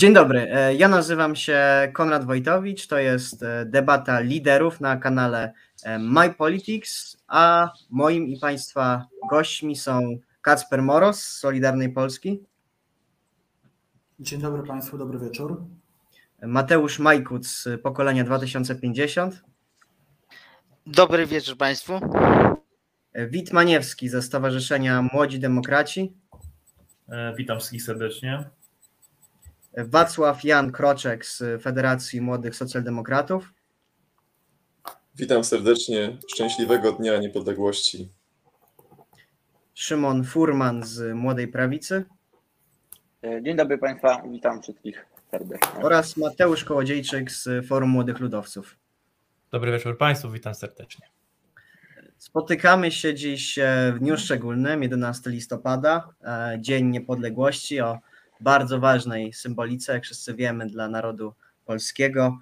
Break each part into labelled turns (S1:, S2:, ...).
S1: Dzień dobry, e, ja nazywam się Konrad Wojtowicz, to jest e, debata liderów na kanale e, My Politics, a moim i Państwa gośćmi są Kacper Moros z Solidarnej Polski.
S2: Dzień dobry Państwu, dobry wieczór.
S1: Mateusz Majkuc z pokolenia 2050.
S3: Dobry wieczór Państwu.
S1: Wit Maniewski ze Stowarzyszenia Młodzi Demokraci.
S4: Witam wszystkich serdecznie.
S1: Wacław Jan Kroczek z Federacji Młodych Socjaldemokratów.
S5: Witam serdecznie. Szczęśliwego Dnia Niepodległości.
S1: Szymon Furman z Młodej Prawicy.
S6: Dzień dobry Państwa, witam wszystkich serdecznie.
S1: Oraz Mateusz Kołodziejczyk z Forum Młodych Ludowców.
S4: Dobry wieczór Państwu, witam serdecznie.
S1: Spotykamy się dziś w dniu szczególnym, 11 listopada, Dzień Niepodległości, o bardzo ważnej symbolice, jak wszyscy wiemy, dla narodu polskiego.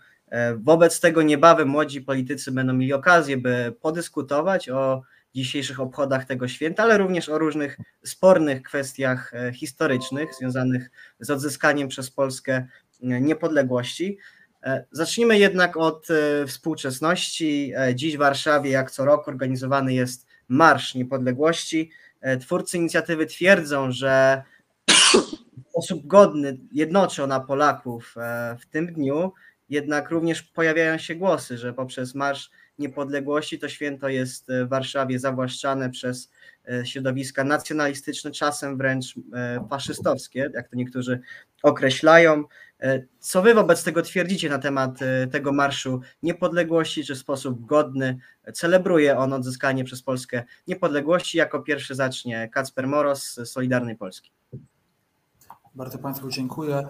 S1: Wobec tego niebawem młodzi politycy będą mieli okazję, by podyskutować o dzisiejszych obchodach tego święta, ale również o różnych spornych kwestiach historycznych związanych z odzyskaniem przez Polskę niepodległości. Zacznijmy jednak od współczesności. Dziś w Warszawie, jak co rok, organizowany jest Marsz Niepodległości. Twórcy inicjatywy twierdzą, że sposób godny jednoczy ona Polaków w tym dniu, jednak również pojawiają się głosy, że poprzez Marsz Niepodległości to święto jest w Warszawie zawłaszczane przez środowiska nacjonalistyczne, czasem wręcz faszystowskie, jak to niektórzy określają. Co wy wobec tego twierdzicie na temat tego Marszu Niepodległości, czy w sposób godny celebruje on odzyskanie przez Polskę niepodległości? Jako pierwszy zacznie Kacper Moros z Solidarnej Polski.
S2: Bardzo Państwu dziękuję.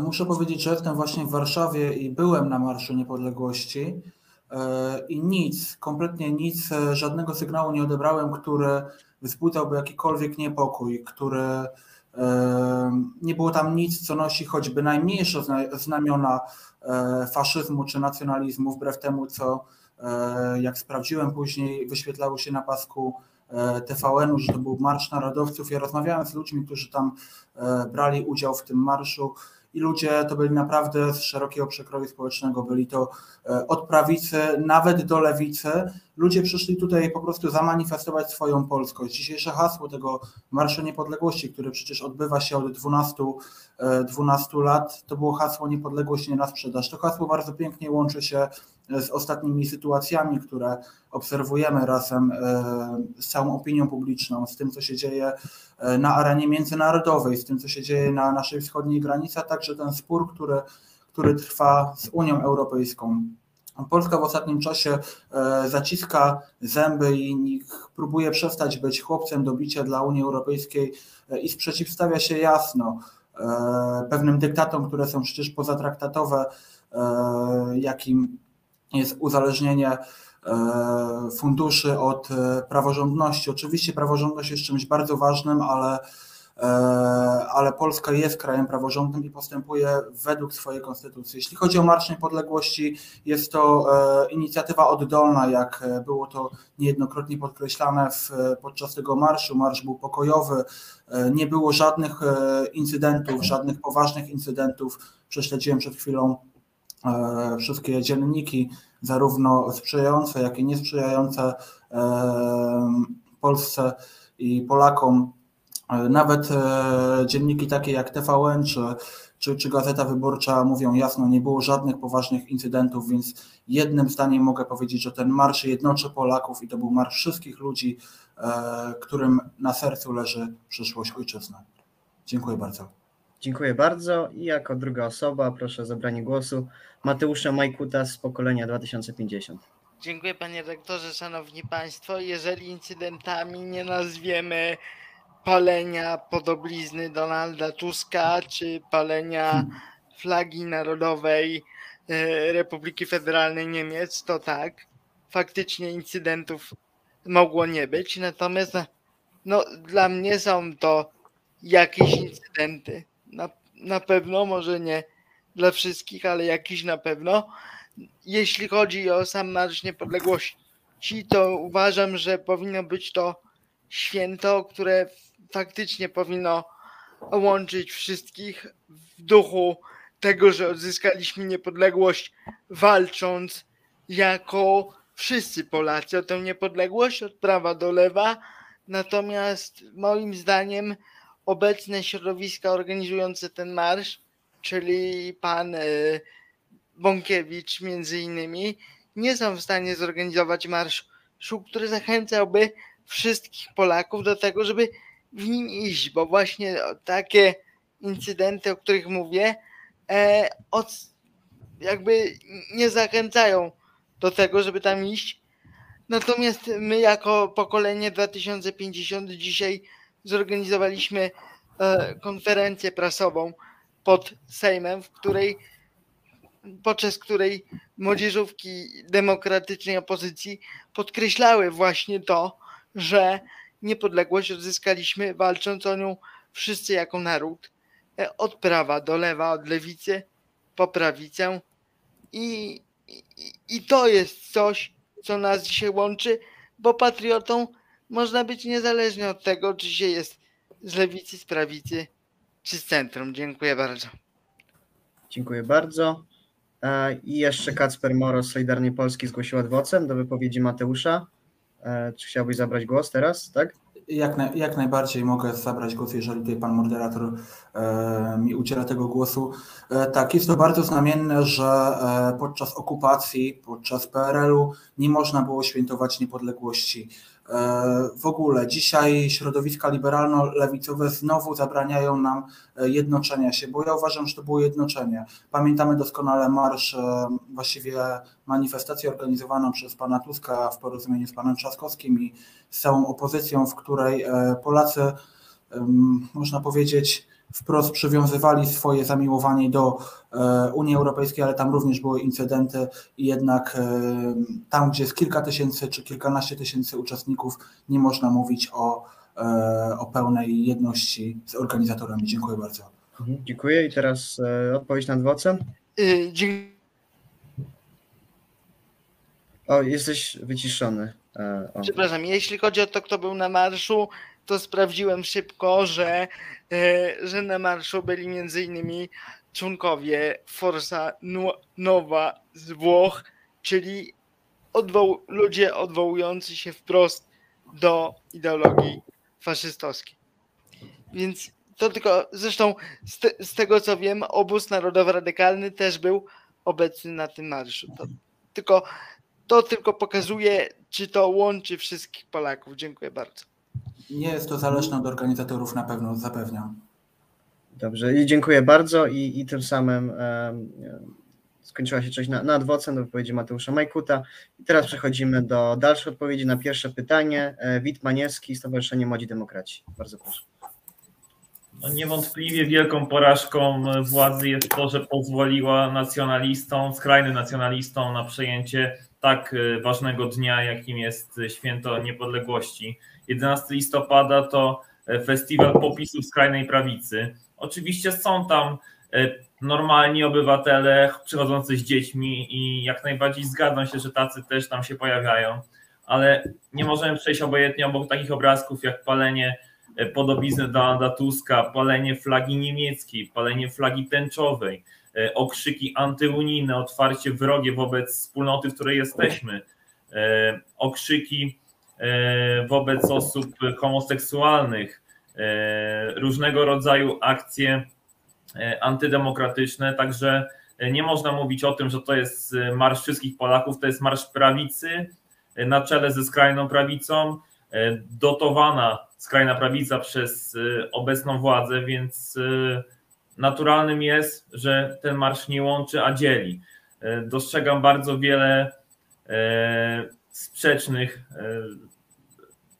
S2: Muszę powiedzieć, że jestem właśnie w Warszawie i byłem na Marszu Niepodległości i nic, kompletnie nic, żadnego sygnału nie odebrałem, który wzbudzałby jakikolwiek niepokój, który nie było tam nic, co nosi choćby najmniejsze znamiona faszyzmu czy nacjonalizmu, wbrew temu, co jak sprawdziłem później, wyświetlało się na pasku TVN-u, że to był Marsz Narodowców. Ja rozmawiałem z ludźmi, którzy tam brali udział w tym marszu i ludzie to byli naprawdę z szerokiego przekroju społecznego, byli to od prawicy nawet do lewicy. Ludzie przyszli tutaj po prostu zamanifestować swoją polskość. Dzisiejsze hasło tego Marszu Niepodległości, który przecież odbywa się od 12, 12 lat, to było hasło Niepodległość nie na sprzedaż. To hasło bardzo pięknie łączy się z ostatnimi sytuacjami, które obserwujemy razem z całą opinią publiczną, z tym, co się dzieje na arenie międzynarodowej, z tym, co się dzieje na naszej wschodniej granicy, a także ten spór, który, który trwa z Unią Europejską. Polska w ostatnim czasie zaciska zęby i próbuje przestać być chłopcem do bicia dla Unii Europejskiej i sprzeciwstawia się jasno pewnym dyktatom, które są przecież pozatraktatowe, jakim jest uzależnienie funduszy od praworządności. Oczywiście praworządność jest czymś bardzo ważnym, ale, ale Polska jest krajem praworządnym i postępuje według swojej konstytucji. Jeśli chodzi o Marsz Niepodległości, jest to inicjatywa oddolna, jak było to niejednokrotnie podkreślane w, podczas tego marszu. Marsz był pokojowy, nie było żadnych incydentów, żadnych poważnych incydentów. Prześledziłem przed chwilą wszystkie dzienniki, zarówno sprzyjające, jak i niesprzyjające Polsce i Polakom. Nawet dzienniki takie jak TVN czy, czy, czy Gazeta Wyborcza mówią jasno, nie było żadnych poważnych incydentów, więc jednym zdaniem mogę powiedzieć, że ten marsz jednoczy Polaków i to był marsz wszystkich ludzi, którym na sercu leży przyszłość ojczyzny. Dziękuję bardzo.
S1: Dziękuję bardzo. I jako druga osoba proszę o zabranie głosu Mateusza Majkuta z pokolenia 2050.
S3: Dziękuję panie rektorze, szanowni państwo. Jeżeli incydentami nie nazwiemy palenia podoblizny Donalda Tuska czy palenia flagi narodowej Republiki Federalnej Niemiec, to tak, faktycznie incydentów mogło nie być. Natomiast no, dla mnie są to jakieś incydenty na, na pewno, może nie dla wszystkich, ale jakiś na pewno. Jeśli chodzi o sam Marsz Niepodległości, to uważam, że powinno być to święto, które faktycznie powinno łączyć wszystkich w duchu tego, że odzyskaliśmy niepodległość, walcząc jako wszyscy Polacy o tę niepodległość od prawa do lewa. Natomiast moim zdaniem obecne środowiska organizujące ten marsz, czyli pan e, Bąkiewicz między innymi, nie są w stanie zorganizować marszu, który zachęcałby wszystkich Polaków do tego, żeby w nim iść, bo właśnie takie incydenty, o których mówię, e, od, jakby nie zachęcają do tego, żeby tam iść. Natomiast my jako pokolenie 2050 dzisiaj zorganizowaliśmy e, konferencję prasową pod Sejmem, w której podczas której młodzieżówki demokratycznej opozycji podkreślały właśnie to, że niepodległość odzyskaliśmy walcząc o nią wszyscy jako naród, e, od prawa do lewa, od lewicy po prawicę. I, i, i to jest coś, co nas dzisiaj łączy, bo patriotą można być niezależnie od tego, czy się jest z lewicy, z prawicy, czy z centrum. Dziękuję bardzo.
S1: Dziękuję bardzo. E, I jeszcze Kacper Moro z Solidarnej Polski zgłosił adwocem do wypowiedzi Mateusza. E, Czy chciałbyś zabrać głos teraz, tak?
S2: Jak, na, jak najbardziej mogę zabrać głos, jeżeli tutaj pan moderator e, mi udziela tego głosu. E, tak, jest to bardzo znamienne, że e, podczas okupacji, podczas PRL-u nie można było świętować niepodległości. E, w ogóle dzisiaj środowiska liberalno-lewicowe znowu zabraniają nam e, jednoczenia się, bo ja uważam, że to było jednoczenie. Pamiętamy doskonale marsz, e, właściwie manifestację organizowaną przez pana Tuska w porozumieniu z panem Trzaskowskim i z całą opozycją, w której Polacy, można powiedzieć, wprost przywiązywali swoje zamiłowanie do Unii Europejskiej, ale tam również były incydenty i jednak tam, gdzie jest kilka tysięcy czy kilkanaście tysięcy uczestników, nie można mówić o, o pełnej jedności z organizatorami. Dziękuję bardzo.
S1: Mhm, Dziękuję i teraz e, odpowiedź nad adwocem.
S3: Y, Dziękuję.
S1: O, jesteś wyciszony. E, O.
S3: Przepraszam, jeśli chodzi o to, kto był na marszu, to sprawdziłem szybko, że, e, że na marszu byli innymi członkowie Forza Nowa z Włoch, czyli ludzie odwołujący się wprost do ideologii faszystowskiej. Więc to tylko, zresztą z, te, z tego co wiem, obóz narodowo-radykalny też był obecny na tym marszu. To tylko, to tylko pokazuje, czy to łączy wszystkich Polaków. Dziękuję bardzo.
S2: Nie jest to zależne od organizatorów, na pewno zapewniam.
S1: Dobrze, i dziękuję bardzo i, i tym samym em, skończyła się część na, na adwocem do wypowiedzi Mateusza Majkuta. I teraz przechodzimy do dalszej odpowiedzi na pierwsze pytanie. E, Wit Maniewski, Stowarzyszenie Młodzi Demokraci. Bardzo proszę.
S4: No niewątpliwie wielką porażką władzy jest to, że pozwoliła nacjonalistom, skrajnym nacjonalistom na przejęcie tak e, ważnego dnia, jakim jest Święto Niepodległości. 11 listopada to e, festiwal popisów skrajnej prawicy. Oczywiście są tam e, normalni obywatele przychodzący z dziećmi i jak najbardziej zgadzam się, że tacy też tam się pojawiają, ale nie możemy przejść obojętnie obok takich obrazków jak palenie e, podobizny Donalda Tuska, palenie flagi niemieckiej, palenie flagi tęczowej, e, okrzyki antyunijne, otwarcie wrogie wobec wspólnoty, w której jesteśmy, e, okrzyki e, wobec osób homoseksualnych, e, różnego rodzaju akcje e, antydemokratyczne, także e, nie można mówić o tym, że to jest e, marsz wszystkich Polaków, to jest marsz prawicy e, na czele ze skrajną prawicą, e, dotowana skrajna prawica przez e, obecną władzę, więc e, naturalnym jest, że ten marsz nie łączy, a dzieli. E, Dostrzegam bardzo wiele e, sprzecznych e,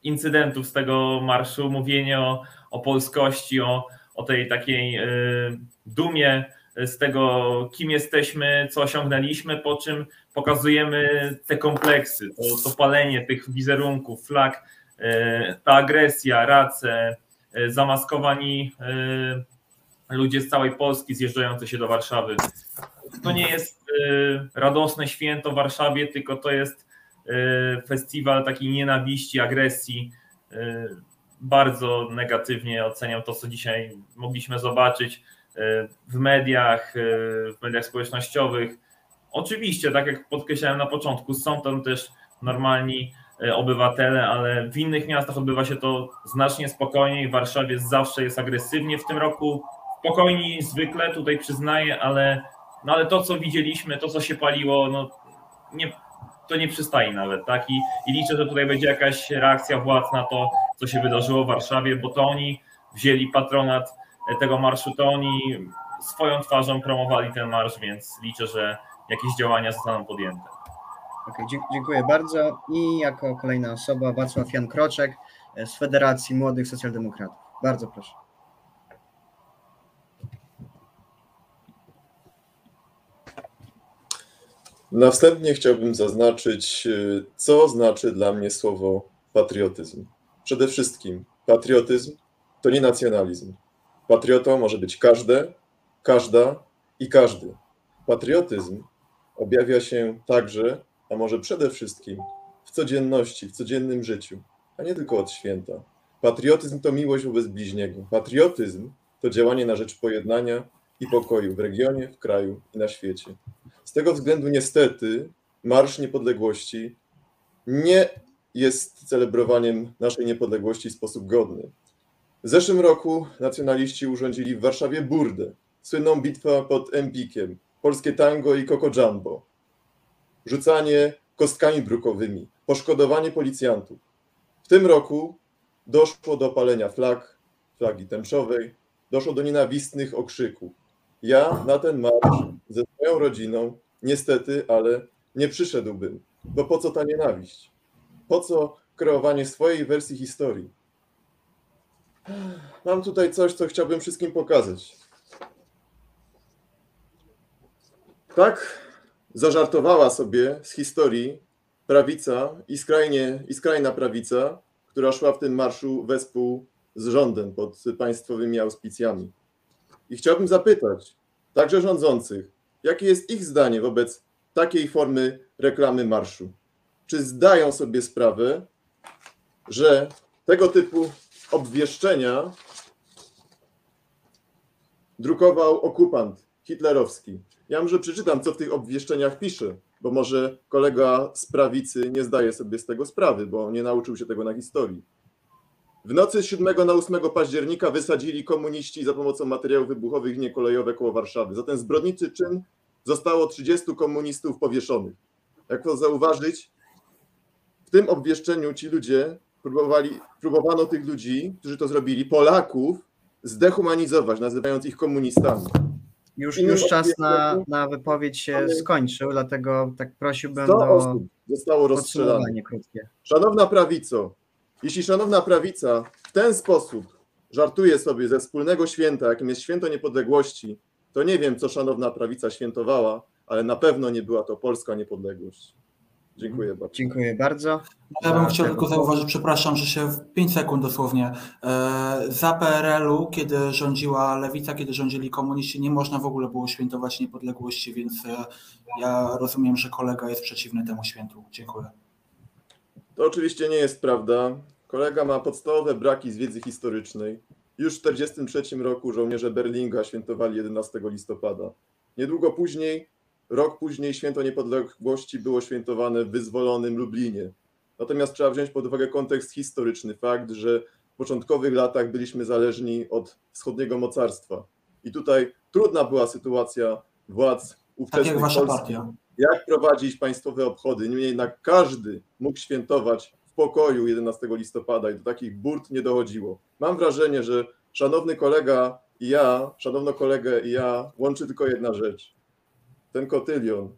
S4: incydentów z tego marszu, mówienie o, o polskości, o, o tej takiej dumie z tego, kim jesteśmy, co osiągnęliśmy, po czym pokazujemy te kompleksy, to, to palenie tych wizerunków, flag, ta agresja, race, zamaskowani ludzie z całej Polski zjeżdżający się do Warszawy. To nie jest e, radosne święto w Warszawie, tylko to jest e, festiwal takiej nienawiści, agresji. E, Bardzo negatywnie oceniam to, co dzisiaj mogliśmy zobaczyć. w mediach, w mediach społecznościowych. Oczywiście, tak jak podkreślałem na początku, są tam też normalni obywatele, ale w innych miastach odbywa się to znacznie spokojniej. W Warszawie zawsze jest agresywnie w tym roku. Spokojniej zwykle, tutaj przyznaję, ale, no ale to, co widzieliśmy, to, co się paliło, no nie, to nie przystaje nawet, tak? I, I liczę, że tutaj będzie jakaś reakcja władz na to, co się wydarzyło w Warszawie, bo to oni wzięli patronat tego marszu, to oni swoją twarzą promowali ten marsz, więc liczę, że jakieś działania zostaną podjęte.
S1: Okay, dziękuję bardzo. I jako kolejna osoba Wacław Jan Kroczek z Federacji Młodych Socjaldemokratów. Bardzo proszę.
S5: Na wstępnie chciałbym zaznaczyć, y, co znaczy dla mnie słowo patriotyzm. Przede wszystkim, patriotyzm to nie nacjonalizm. Patriotą może być każde, każda i każdy. Patriotyzm objawia się także, a może przede wszystkim, w codzienności, w codziennym życiu, a nie tylko od święta. Patriotyzm to miłość wobec bliźniego. Patriotyzm to działanie na rzecz pojednania i pokoju w regionie, w kraju i na świecie. Tego względu niestety Marsz Niepodległości nie jest celebrowaniem naszej niepodległości w sposób godny. W zeszłym roku nacjonaliści urządzili w Warszawie burdę, słynną bitwę pod Empikiem, polskie tango i Coco Jumbo, rzucanie kostkami brukowymi, poszkodowanie policjantów. W tym roku doszło do palenia flag, flagi tęczowej, doszło do nienawistnych okrzyków. Ja na ten marsz ze swoją rodziną niestety, ale nie przyszedłbym, bo po co ta nienawiść? Po co kreowanie swojej wersji historii? Mam tutaj coś, co chciałbym wszystkim pokazać. Tak zażartowała sobie z historii prawica i, skrajnie, i skrajna prawica, która szła w tym marszu wespół z rządem pod państwowymi auspicjami. I chciałbym zapytać także rządzących, jakie jest ich zdanie wobec takiej formy reklamy marszu. Czy zdają sobie sprawę, że tego typu obwieszczenia drukował okupant hitlerowski? Ja może przeczytam, co w tych obwieszczeniach pisze, bo może kolega z prawicy nie zdaje sobie z tego sprawy, bo nie nauczył się tego na historii. W nocy z 7 na 8 października wysadzili komuniści za pomocą materiałów wybuchowych linie kolejowe koło Warszawy. Za ten zbrodniczy czyn zostało 30 komunistów powieszonych. Jak to zauważyć, w tym obwieszczeniu ci ludzie próbowali, próbowano tych ludzi, którzy to zrobili, Polaków, zdehumanizować, nazywając ich komunistami.
S1: Już, już czas na, na wypowiedź się skończył, dlatego tak prosiłbym
S5: 100
S1: do
S5: osób zostało
S1: podsumowania krótkie.
S5: Szanowna prawico, jeśli szanowna prawica w ten sposób żartuje sobie ze wspólnego święta, jakim jest święto niepodległości, to nie wiem, co szanowna prawica świętowała, ale na pewno nie była to polska niepodległość. Dziękuję bardzo.
S1: Dziękuję bardzo.
S2: Ja bym chciał tylko zauważyć, przepraszam, że się w 5 sekund dosłownie. e, Za PRL-u, kiedy rządziła lewica, kiedy rządzili komuniści, nie można w ogóle było świętować niepodległości, więc e, ja rozumiem, że kolega jest przeciwny temu świętu. Dziękuję.
S5: To oczywiście nie jest prawda. Kolega ma podstawowe braki z wiedzy historycznej. Już w 1943 roku żołnierze Berlinga świętowali 11 listopada. Niedługo później, rok później, święto niepodległości było świętowane w wyzwolonym Lublinie. Natomiast trzeba wziąć pod uwagę kontekst historyczny, fakt, że w początkowych latach byliśmy zależni od wschodniego mocarstwa. I tutaj trudna była sytuacja władz
S2: Tak
S5: ówczesnych
S2: jak wasza
S5: Polski
S2: partia.
S5: Jak prowadzić państwowe obchody. Niemniej jednak każdy mógł świętować w pokoju 11 listopada i do takich burt nie dochodziło. Mam wrażenie, że szanowny kolega i ja, szanowno kolegę i ja łączy tylko jedna rzecz. Ten kotylion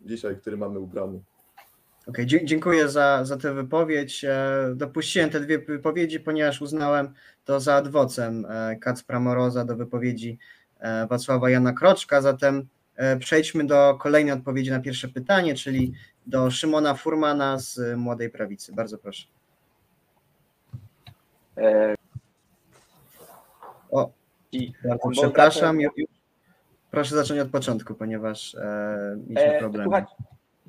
S5: dzisiaj, który mamy ubrany.
S1: Okej, dzie- dziękuję za, za tę wypowiedź. E, Dopuściłem te dwie wypowiedzi, ponieważ uznałem to za adwocem e, Kacpra Moroza do wypowiedzi e, Wacława Jana Kroczka. Zatem przejdźmy do kolejnej odpowiedzi na pierwsze pytanie, czyli do Szymona Furmana z Młodej Prawicy. Bardzo proszę.
S6: E,
S1: O, bardzo przepraszam. Proszę zacząć od początku, ponieważ e, mieliśmy
S6: e,
S1: problem.
S6: słuchać,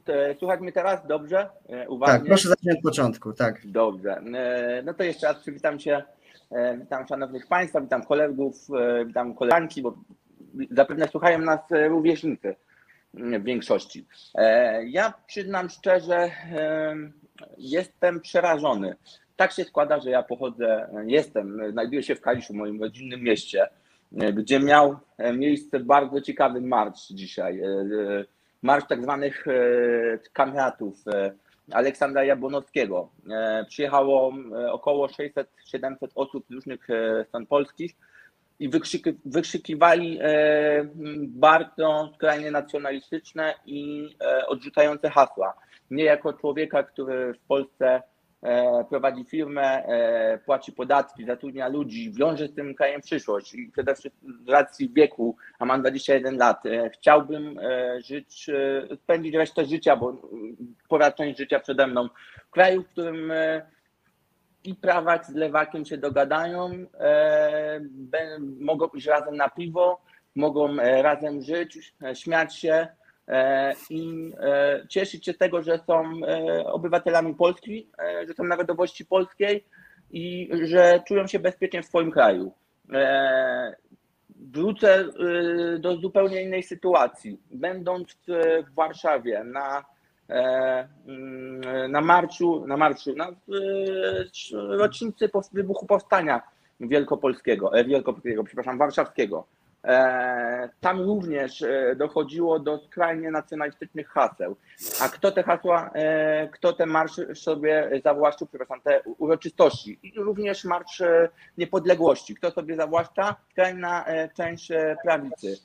S6: e, słuchać mnie teraz dobrze? E, Uważnie?
S1: Tak, proszę zacząć od początku, tak.
S6: Dobrze. E, No to jeszcze raz przywitam się. E, Witam szanownych Państwa, witam kolegów, e, witam koleżanki, bo zapewne słuchają nas rówieśnicy w większości. Ja przyznam szczerze, jestem przerażony. Tak się składa, że ja pochodzę, jestem, znajduję się w Kaliszu, moim rodzinnym mieście, gdzie miał miejsce bardzo ciekawy marsz dzisiaj. Marsz tak zwanych kamratów Aleksandra Jabłonowskiego. Przyjechało około 600-700 osób z różnych stron polskich i wykrzyki, wykrzykiwali bardzo skrajnie nacjonalistyczne i odrzucające hasła. Nie jako człowieka, który w Polsce prowadzi firmę, płaci podatki, zatrudnia ludzi, wiąże z tym krajem przyszłość i przede wszystkim z racji wieku, a mam 21 lat, chciałbym żyć, spędzić resztę życia, bo pora część życia przede mną, w kraju, w którym i prawak z lewakiem się dogadają, mogą iść razem na piwo, mogą razem żyć, śmiać się, i cieszyć się tego, że są obywatelami Polski, że są narodowości polskiej i że czują się bezpiecznie w swoim kraju. Wrócę do zupełnie innej sytuacji. Będąc w Warszawie na, na marszu, na marszu, na rocznicy wybuchu powstania wielkopolskiego, wielkopolskiego, przepraszam, warszawskiego, tam również dochodziło do skrajnie nacjonalistycznych haseł. A kto te hasła, kto te marsz sobie zawłaszczył, przepraszam, te uroczystości i również Marsz Niepodległości, kto sobie zawłaszcza? Skrajna część prawicy.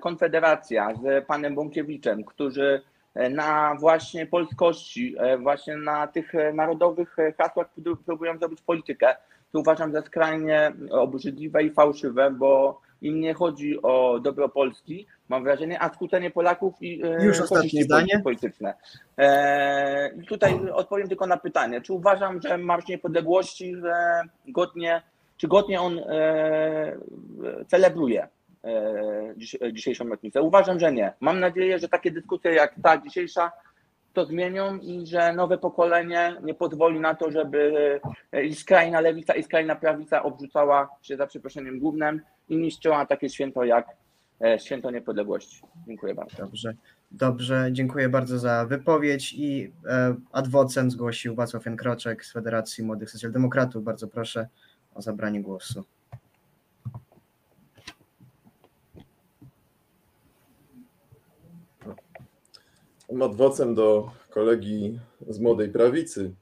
S6: Konfederacja z panem Bąkiewiczem, którzy na właśnie polskości, właśnie na tych narodowych hasłach próbują zrobić politykę. To uważam za skrajnie obrzydliwe i fałszywe, bo im nie chodzi o dobro Polski, mam wrażenie, a skłócenie Polaków i
S1: Już ostatnie zdanie.
S6: polityczne. E, tutaj odpowiem tylko na pytanie, czy uważam, że Marsz Niepodległości e, godnie, czy godnie on e, celebruje e, dzisiejszą rocznicę? Uważam, że nie. Mam nadzieję, że takie dyskusje jak ta dzisiejsza to zmienią i że nowe pokolenie nie pozwoli na to, żeby i skrajna lewica, i skrajna prawica obrzucała się za przeproszeniem głównym i niszczyła takie święto jak Święto Niepodległości. Dziękuję bardzo.
S1: Dobrze, dobrze, dziękuję bardzo za wypowiedź i e, adwocem zgłosił Wacław Jankroczek z Federacji Młodych Socjaldemokratów. Bardzo proszę o zabranie głosu.
S5: Adwocem do kolegi z Młodej Prawicy.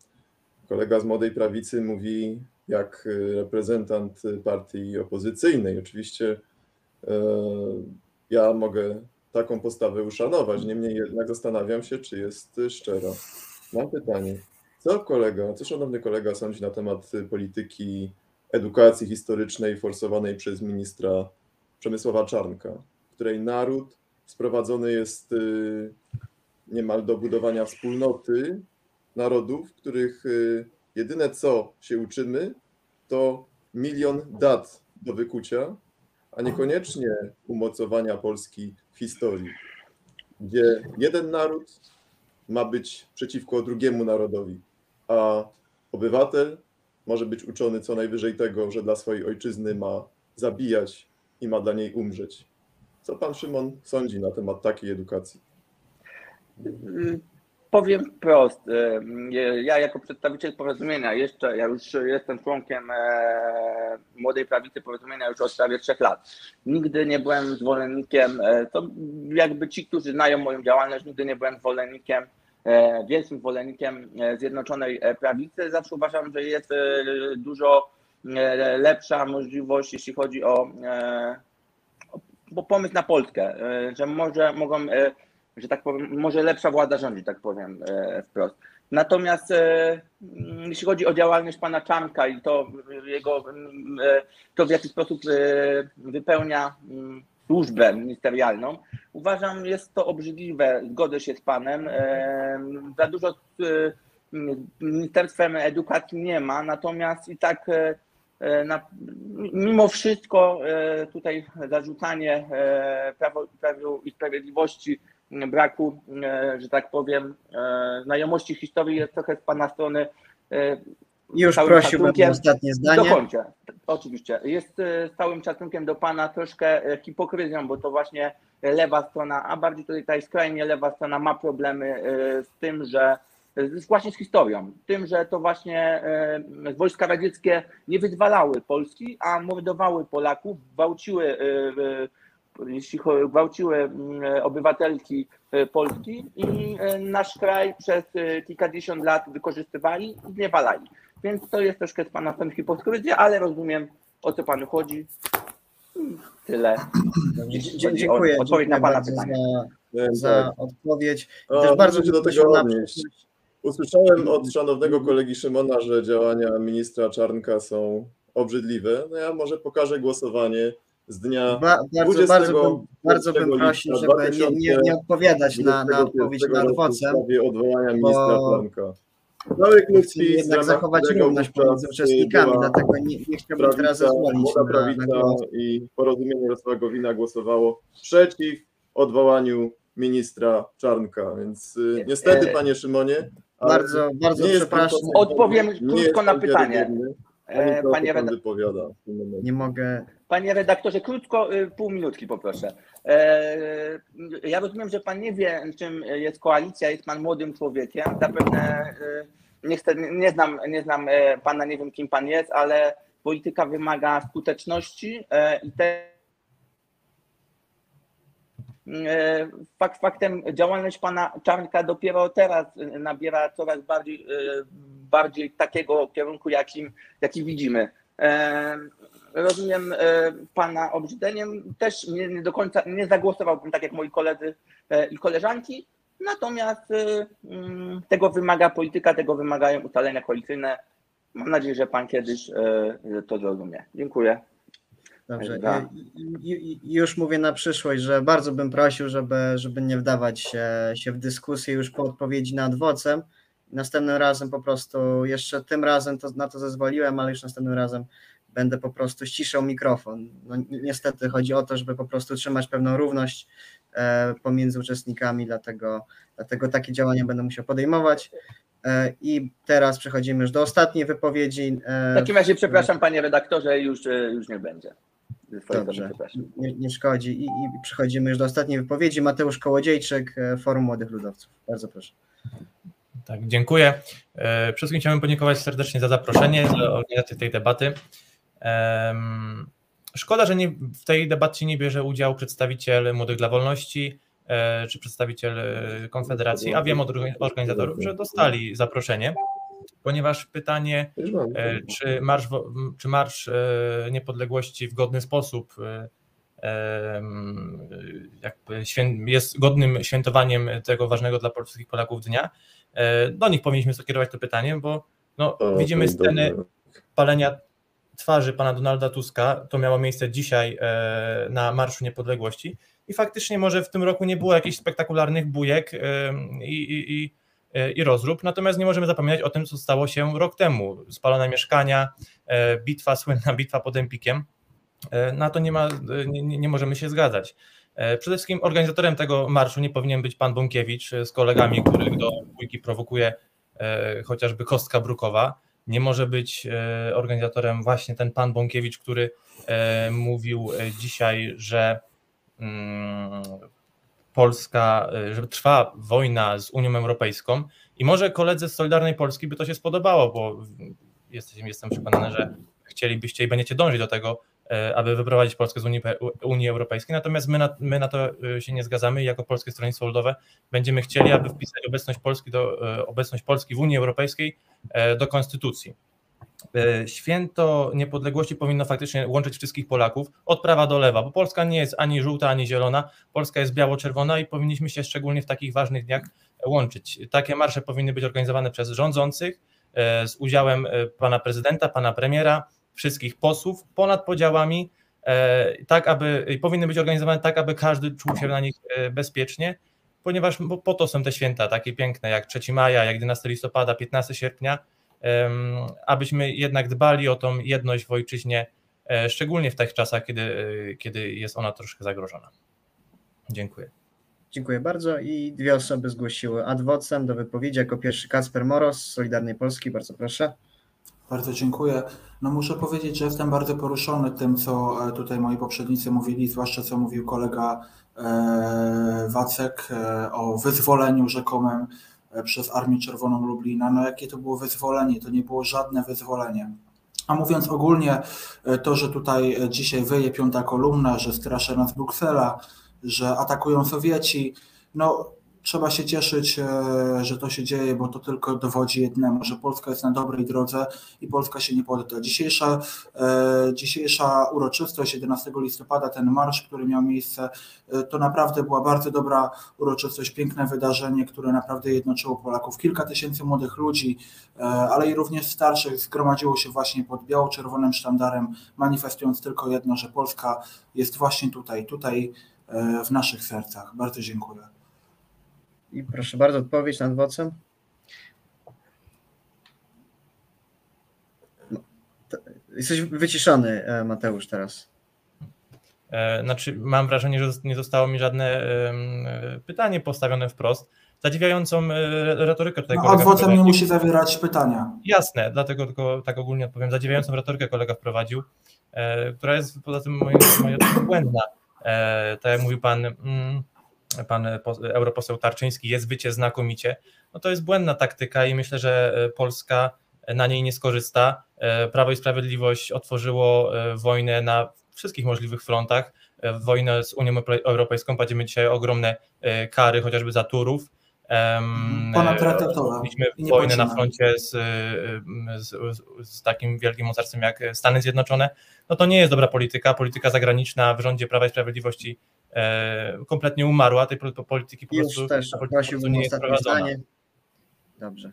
S5: Kolega z Młodej Prawicy mówi jak reprezentant partii opozycyjnej. Oczywiście ja mogę taką postawę uszanować, niemniej jednak zastanawiam się, czy jest szczera. Mam pytanie, co kolega, co szanowny kolega sądzi na temat polityki edukacji historycznej forsowanej przez ministra Przemysława Czarnka, której naród sprowadzony jest niemal do budowania wspólnoty narodów, których jedyne co się uczymy, to milion dat do wykucia, a niekoniecznie umocowania Polski w historii, gdzie jeden naród ma być przeciwko drugiemu narodowi, a obywatel może być uczony co najwyżej tego, że dla swojej ojczyzny ma zabijać i ma dla niej umrzeć. Co pan Szymon sądzi na temat takiej edukacji?
S6: Powiem wprost, ja jako przedstawiciel porozumienia, jeszcze, ja już jestem członkiem Młodej Prawicy Porozumienia już od prawie trzech lat. Nigdy nie byłem zwolennikiem, to jakby ci, którzy znają moją działalność, nigdy nie byłem zwolennikiem, wielkim zwolennikiem Zjednoczonej Prawicy. Zawsze uważam, że jest dużo lepsza możliwość, jeśli chodzi o, o pomysł na Polskę, że może mogą że tak powiem, może lepsza władza rządzi, tak powiem wprost. Natomiast jeśli chodzi o działalność pana Czanka i to jego, to w jaki sposób wypełnia służbę ministerialną, uważam, jest to obrzydliwe, zgodzę się z panem. Za dużo z Ministerstwem Edukacji nie ma, natomiast i tak na, mimo wszystko tutaj zarzucanie Prawo, Prawo i Sprawiedliwości braku, że tak powiem, znajomości historii jest trochę z Pana strony
S1: Już
S6: całym
S1: prosiłbym o ostatnie zdanie.
S6: Dokończę. Oczywiście. Jest e, z całym szacunkiem do pana troszkę e, hipokryzją, bo to właśnie lewa strona, a bardziej tutaj ta skrajnie lewa strona ma problemy e, z tym, że właśnie z historią. Tym, że to właśnie e, wojska radzieckie nie wyzwalały Polski, a mordowały Polaków, gwałciły, e, e, jeśli gwałciły mm, obywatelki e, Polski i e, nasz kraj przez e, kilkadziesiąt lat wykorzystywali i zniewalali. Więc to jest troszkę z pana strony hipokryzja, ale rozumiem o co panu chodzi. I Tyle.
S1: Dzie-
S6: Jeśli
S1: dzie-
S6: chodzi o
S1: Dziękuję,
S6: Odpowiedź
S1: dziękuję
S6: na pana pytanie.
S1: za, za odpowiedź.
S5: A,
S1: Też bardzo
S5: się do tego odnieść. Usłyszałem od szanownego kolegi Szymona, że działania ministra Czarnka są obrzydliwe. No ja może pokażę głosowanie z dnia
S1: Ba, bardzo,
S5: 20
S1: bardzo bym, bardzo bym prosił, żeby nie, nie, nie odpowiadać na, na odpowiedź
S5: 2021
S1: nad
S5: roku w
S1: wocem.
S5: sprawie odwołania ministra
S1: bo-
S5: klub
S1: Chcemy
S5: PiS, w
S1: jednak zachować równość pomiędzy
S5: y,
S1: uczestnikami, dlatego nie, nie chciałbym teraz
S5: prawica,
S1: zezwolić
S5: młoda
S1: na, na
S5: prawica i porozumienie Jarosława Gowina głosowało przeciw odwołaniu ministra Czarnka. Więc y, niestety,
S6: E,
S5: panie Szymonie,
S1: Bardzo, bardzo
S5: nie jest pan
S1: przepraszam,
S6: Odpowiem krótko na pytanie.
S5: wiarygodny,
S6: E,
S5: ani to,
S6: Panie,
S5: co pan
S6: reda-
S5: wypowiada w tym momencie.
S1: nie mogę.
S6: panie redaktorze, krótko, y, pół minutki poproszę. E, Ja rozumiem, że pan nie wie, czym jest koalicja, jest pan młodym człowiekiem. Zapewne y, nie, chcę, nie, znam, nie znam e, pana, nie wiem kim pan jest, ale polityka wymaga skuteczności e, i te E, Fakt faktem działalność pana Czarnka dopiero teraz e, nabiera coraz bardziej, e, bardziej takiego kierunku, jakim, jaki widzimy. E, Rozumiem e, pana obrzydzeniem, też nie, nie do końca nie zagłosowałbym tak jak moi koledzy e, i koleżanki, natomiast mm, tego wymaga polityka, tego wymagają ustalenia koalicyjne. Mam nadzieję, że pan kiedyś to zrozumie. Dziękuję.
S1: Dobrze. Już mówię na przyszłość, że bardzo bym prosił, żeby, żeby nie wdawać się, się w dyskusję już po odpowiedzi nad wocem. Następnym razem po prostu, jeszcze tym razem to, na to zezwoliłem, ale już następnym razem będę po prostu ściszał mikrofon. No, ni- niestety chodzi o to, żeby po prostu trzymać pewną równość e, pomiędzy uczestnikami, dlatego, dlatego takie działania będę musiał podejmować. E, I teraz przechodzimy już do ostatniej wypowiedzi. e,
S6: W takim razie przepraszam panie redaktorze, już, już nie będzie.
S1: Dobrze. Nie, nie szkodzi. I, I przechodzimy już do ostatniej wypowiedzi. Mateusz Kołodziejczyk, Forum Młodych Ludowców. Bardzo proszę.
S7: Tak, dziękuję. E, wszystkim chciałbym podziękować serdecznie za zaproszenie, za organizację tej debaty. Szkoda, że nie, w tej debacie nie bierze udział przedstawiciel Młodych dla Wolności e, czy przedstawiciel e, Konfederacji, a wiem od organ- organizatorów, że dostali zaproszenie, ponieważ pytanie, czy marsz, czy marsz niepodległości w godny sposób jakby jest godnym świętowaniem tego ważnego dla polskich Polaków dnia. E, Do nich powinniśmy skierować to pytanie, bo no,
S5: O,
S7: widzimy sceny
S5: dobrze.
S7: palenia twarzy pana Donalda Tuska. To miało miejsce dzisiaj e, na Marszu Niepodległości i faktycznie może w tym roku nie było jakichś spektakularnych bujek em, i, i, i, e, i rozrób, natomiast nie możemy zapominać o tym, co stało się rok temu. Spalone mieszkania, e, bitwa, słynna bitwa pod Empikiem. E, Na to nie, ma, e, nie, nie możemy się zgadzać. E, Przede wszystkim organizatorem tego marszu nie powinien być pan Bąkiewicz z kolegami, których do bójki prowokuje chociażby Kostka Brukowa. Nie może być organizatorem właśnie ten pan Bąkiewicz, który mówił dzisiaj, że mm, Polska, że trwa wojna z Unią Europejską i może koledzy z Solidarnej Polski by to się spodobało, bo jestem, jestem przekonany, że chcielibyście i będziecie dążyć do tego, aby wyprowadzić Polskę z Unii, Unii Europejskiej, natomiast my na, my na to e, się nie zgadzamy i jako Polskie Stronnictwo Ludowe będziemy chcieli, aby wpisać obecność Polski, do, e, obecność Polski w Unii Europejskiej e, do Konstytucji. E, Święto niepodległości powinno faktycznie łączyć wszystkich Polaków od prawa do lewa, bo Polska nie jest ani żółta, ani zielona, Polska jest biało-czerwona i powinniśmy się szczególnie w takich ważnych dniach łączyć. Takie marsze powinny być organizowane przez rządzących e, z udziałem e, pana prezydenta, pana premiera, wszystkich posłów ponad podziałami, e, tak aby powinny być organizowane tak, aby każdy czuł się na nich e, bezpiecznie, ponieważ po to są te święta takie piękne jak 3 maja, jak 11 listopada, 15 sierpnia, abyśmy jednak dbali o tą jedność w ojczyźnie, e, szczególnie w tych czasach, kiedy, kiedy jest ona troszkę zagrożona. Dziękuję.
S1: Dziękuję bardzo. I dwie osoby zgłosiły ad vocem do wypowiedzi. Jako pierwszy Kacper Moros z Solidarnej Polski. Bardzo proszę.
S2: Bardzo dziękuję. No muszę powiedzieć, że jestem bardzo poruszony tym, co e, tutaj moi poprzednicy mówili, zwłaszcza co mówił kolega e, Wacek e, o wyzwoleniu rzekomym przez Armię Czerwoną Lublina. No jakie to było wyzwolenie? To nie było żadne wyzwolenie. A mówiąc ogólnie, to, że tutaj dzisiaj wyje piąta kolumna, że straszy nas Bruksela, że atakują Sowieci, no trzeba się cieszyć, e, że to się dzieje, bo to tylko dowodzi jednemu, że Polska jest na dobrej drodze i Polska się nie podda. Dzisiejsza, e, dzisiejsza uroczystość 11 listopada, ten marsz, który miał miejsce, e, to naprawdę była bardzo dobra uroczystość, piękne wydarzenie, które naprawdę jednoczyło Polaków. Kilka tysięcy młodych ludzi, ale i również starszych zgromadziło się właśnie pod biało-czerwonym sztandarem, manifestując tylko jedno, że Polska jest właśnie tutaj, tutaj w naszych sercach. Bardzo dziękuję.
S1: I proszę bardzo, odpowiedź nad vocem. No, jesteś wyciszony, e, Mateusz, teraz.
S7: E, znaczy, mam wrażenie, że nie zostało mi żadne pytanie postawione wprost. Zadziwiającą e, retorykę tutaj.
S2: No, adwocem nie musi zawierać pytania.
S7: Jasne, dlatego tylko tak ogólnie odpowiem. Zadziwiającą retorykę kolega wprowadził, która jest poza tym moim zdaniem błędna. Tak jak mówił pan, mm, pan europoseł Tarczyński, jest wycie znakomicie, no to jest błędna taktyka i myślę, że e, Polska na niej nie skorzysta. E, Prawo i Sprawiedliwość otworzyło e, wojnę na wszystkich możliwych frontach. Wojnę z Unią Europejską, płacimy dzisiaj ogromne kary, chociażby za Turów. Mieliśmy wojnę na froncie z, z, z, takim wielkim mocarstwem jak Stany Zjednoczone. No to nie jest dobra polityka. Polityka zagraniczna w rządzie Prawa i Sprawiedliwości kompletnie umarła, tej polityki po
S1: prostu, też prosiłbym nie jest Zdanie. Dobrze.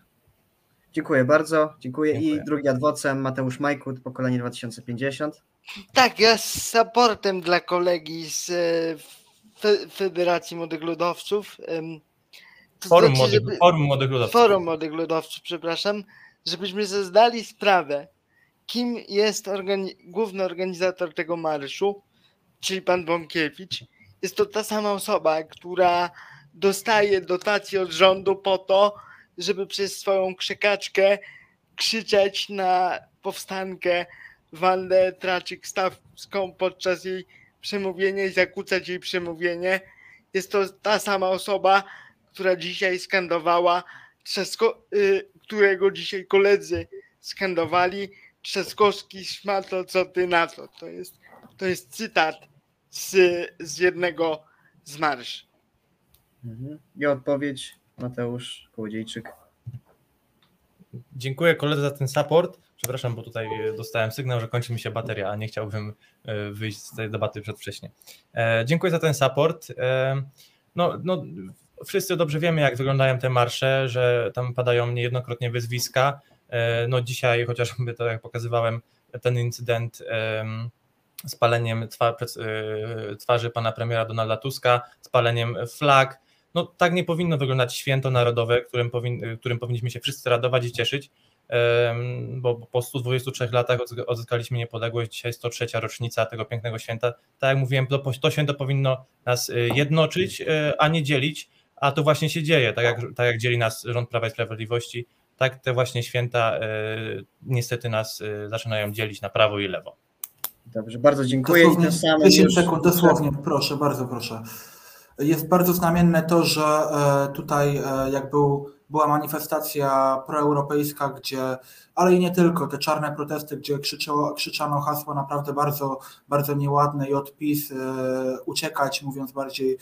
S1: Dziękuję bardzo. Dziękuję. Dziękuję. I drugi adwocem Mateusz Majkut, pokolenie 2050.
S3: Tak, ja z supportem dla kolegi z e, Federacji Młodych Ludowców.
S7: To forum, znaczy, młodych, żeby, forum Młodych Ludowców.
S3: Forum Młodych Ludowców, przepraszam, żebyśmy sobie zdali sprawę, kim jest organi główny organizator tego marszu, czyli pan Bąkiewicz jest to ta sama osoba, która dostaje dotacje od rządu po to, żeby przez swoją krzykaczkę krzyczeć na powstankę Wandę Traczyk-Stawską podczas jej przemówienia i zakłócać jej przemówienie. Jest to ta sama osoba, która dzisiaj skandowała, Trzasko, y, którego dzisiaj koledzy skandowali Trzaskowski, szmato, co ty na to. To jest, to jest cytat z, z jednego z marsz.
S1: Mhm. I odpowiedź Mateusz Kołodziejczyk.
S7: Dziękuję koledze za ten support. Przepraszam, bo tutaj dostałem sygnał, że kończy mi się bateria, a nie chciałbym e, wyjść z tej debaty przedwcześnie. E, dziękuję za ten support. E, no, no, wszyscy dobrze wiemy, jak wyglądają te marsze, że tam padają niejednokrotnie wyzwiska. No dzisiaj chociażby, tak jak pokazywałem, ten incydent spaleniem y, twarzy pana premiera Donalda Tuska, spaleniem flag. No tak nie powinno wyglądać święto narodowe, którym, powin, którym powinniśmy się wszyscy radować i cieszyć, bo po 123 latach odzyskaliśmy niepodległość, dzisiaj 103 rocznica tego pięknego święta. Tak jak mówiłem, to, to święto powinno nas y, jednoczyć, y, a nie dzielić, a to właśnie się dzieje, tak jak, tak jak dzieli nas rząd Prawa i Sprawiedliwości, tak te właśnie święta niestety nas zaczynają dzielić na prawo i lewo.
S1: Dobrze, bardzo dziękuję.
S2: Dosłownie, I tym samym 10 sekund, dosłownie, proszę, bardzo proszę. Jest bardzo znamienne to, że e, tutaj e, jak był, była manifestacja proeuropejska, gdzie, ale i nie tylko, te czarne protesty, gdzie krzyczało, krzyczano hasła naprawdę bardzo, bardzo nieładne i odpis, e, uciekać, mówiąc bardziej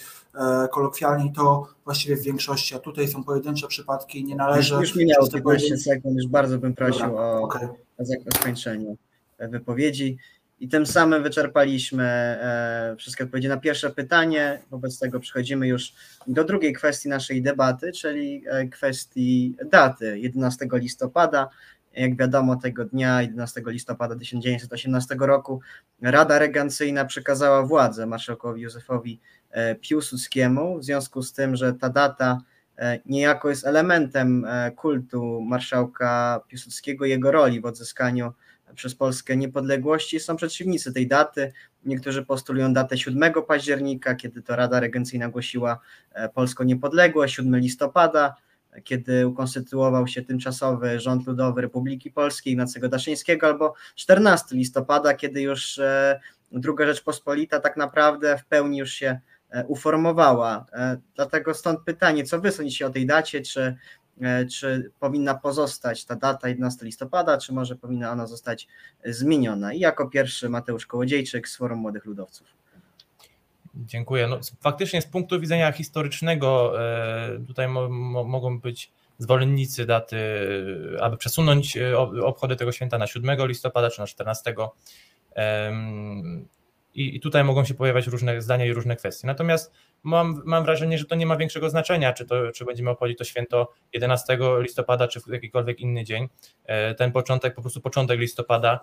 S2: kolokwialnie, to właściwie w większości, a tutaj są pojedyncze przypadki, nie należy...
S1: Już, już minęło 15 sekund, już bardzo bym prosił Dobra, o, okay. o zakończenie wypowiedzi. I tym samym wyczerpaliśmy e, wszystkie odpowiedzi na pierwsze pytanie. Wobec tego przechodzimy już do drugiej kwestii naszej debaty, czyli e, kwestii daty 11 listopada. Jak wiadomo, tego dnia, 11 listopada 1918 roku, Rada Regencyjna przekazała władzę marszałkowi Józefowi e, Piłsudskiemu, w związku z tym, że ta data niejako jest elementem kultu marszałka Piłsudskiego, jego roli w odzyskaniu przez Polskę niepodległości. Są przeciwnicy tej daty. Niektórzy postulują datę 7 października, kiedy to Rada Regencyjna głosiła e, polską niepodległość, 7 listopada. kiedy ukonstytuował się tymczasowy rząd ludowy Republiki Polskiej Ignacego Daszyńskiego, albo 14 listopada, kiedy już e, druga Rzeczpospolita tak naprawdę w pełni już się e, uformowała. Dlatego stąd pytanie, co wy sądzicie o tej dacie, czy, czy powinna pozostać ta data 11 listopada, czy może powinna ona zostać zmieniona? I jako pierwszy Mateusz Kołodziejczyk z Forum Młodych Ludowców.
S7: Dziękuję. No, faktycznie z punktu widzenia historycznego e, tutaj mo, mo, mogą być zwolennicy daty, aby przesunąć e, obchody tego święta na 7 listopada czy na 14. I, I tutaj mogą się pojawiać różne zdania i różne kwestie. Natomiast mam, mam wrażenie, że to nie ma większego znaczenia, czy, to, czy będziemy obchodzić to święto 11 listopada, czy w jakikolwiek inny dzień. E, ten początek, po prostu początek listopada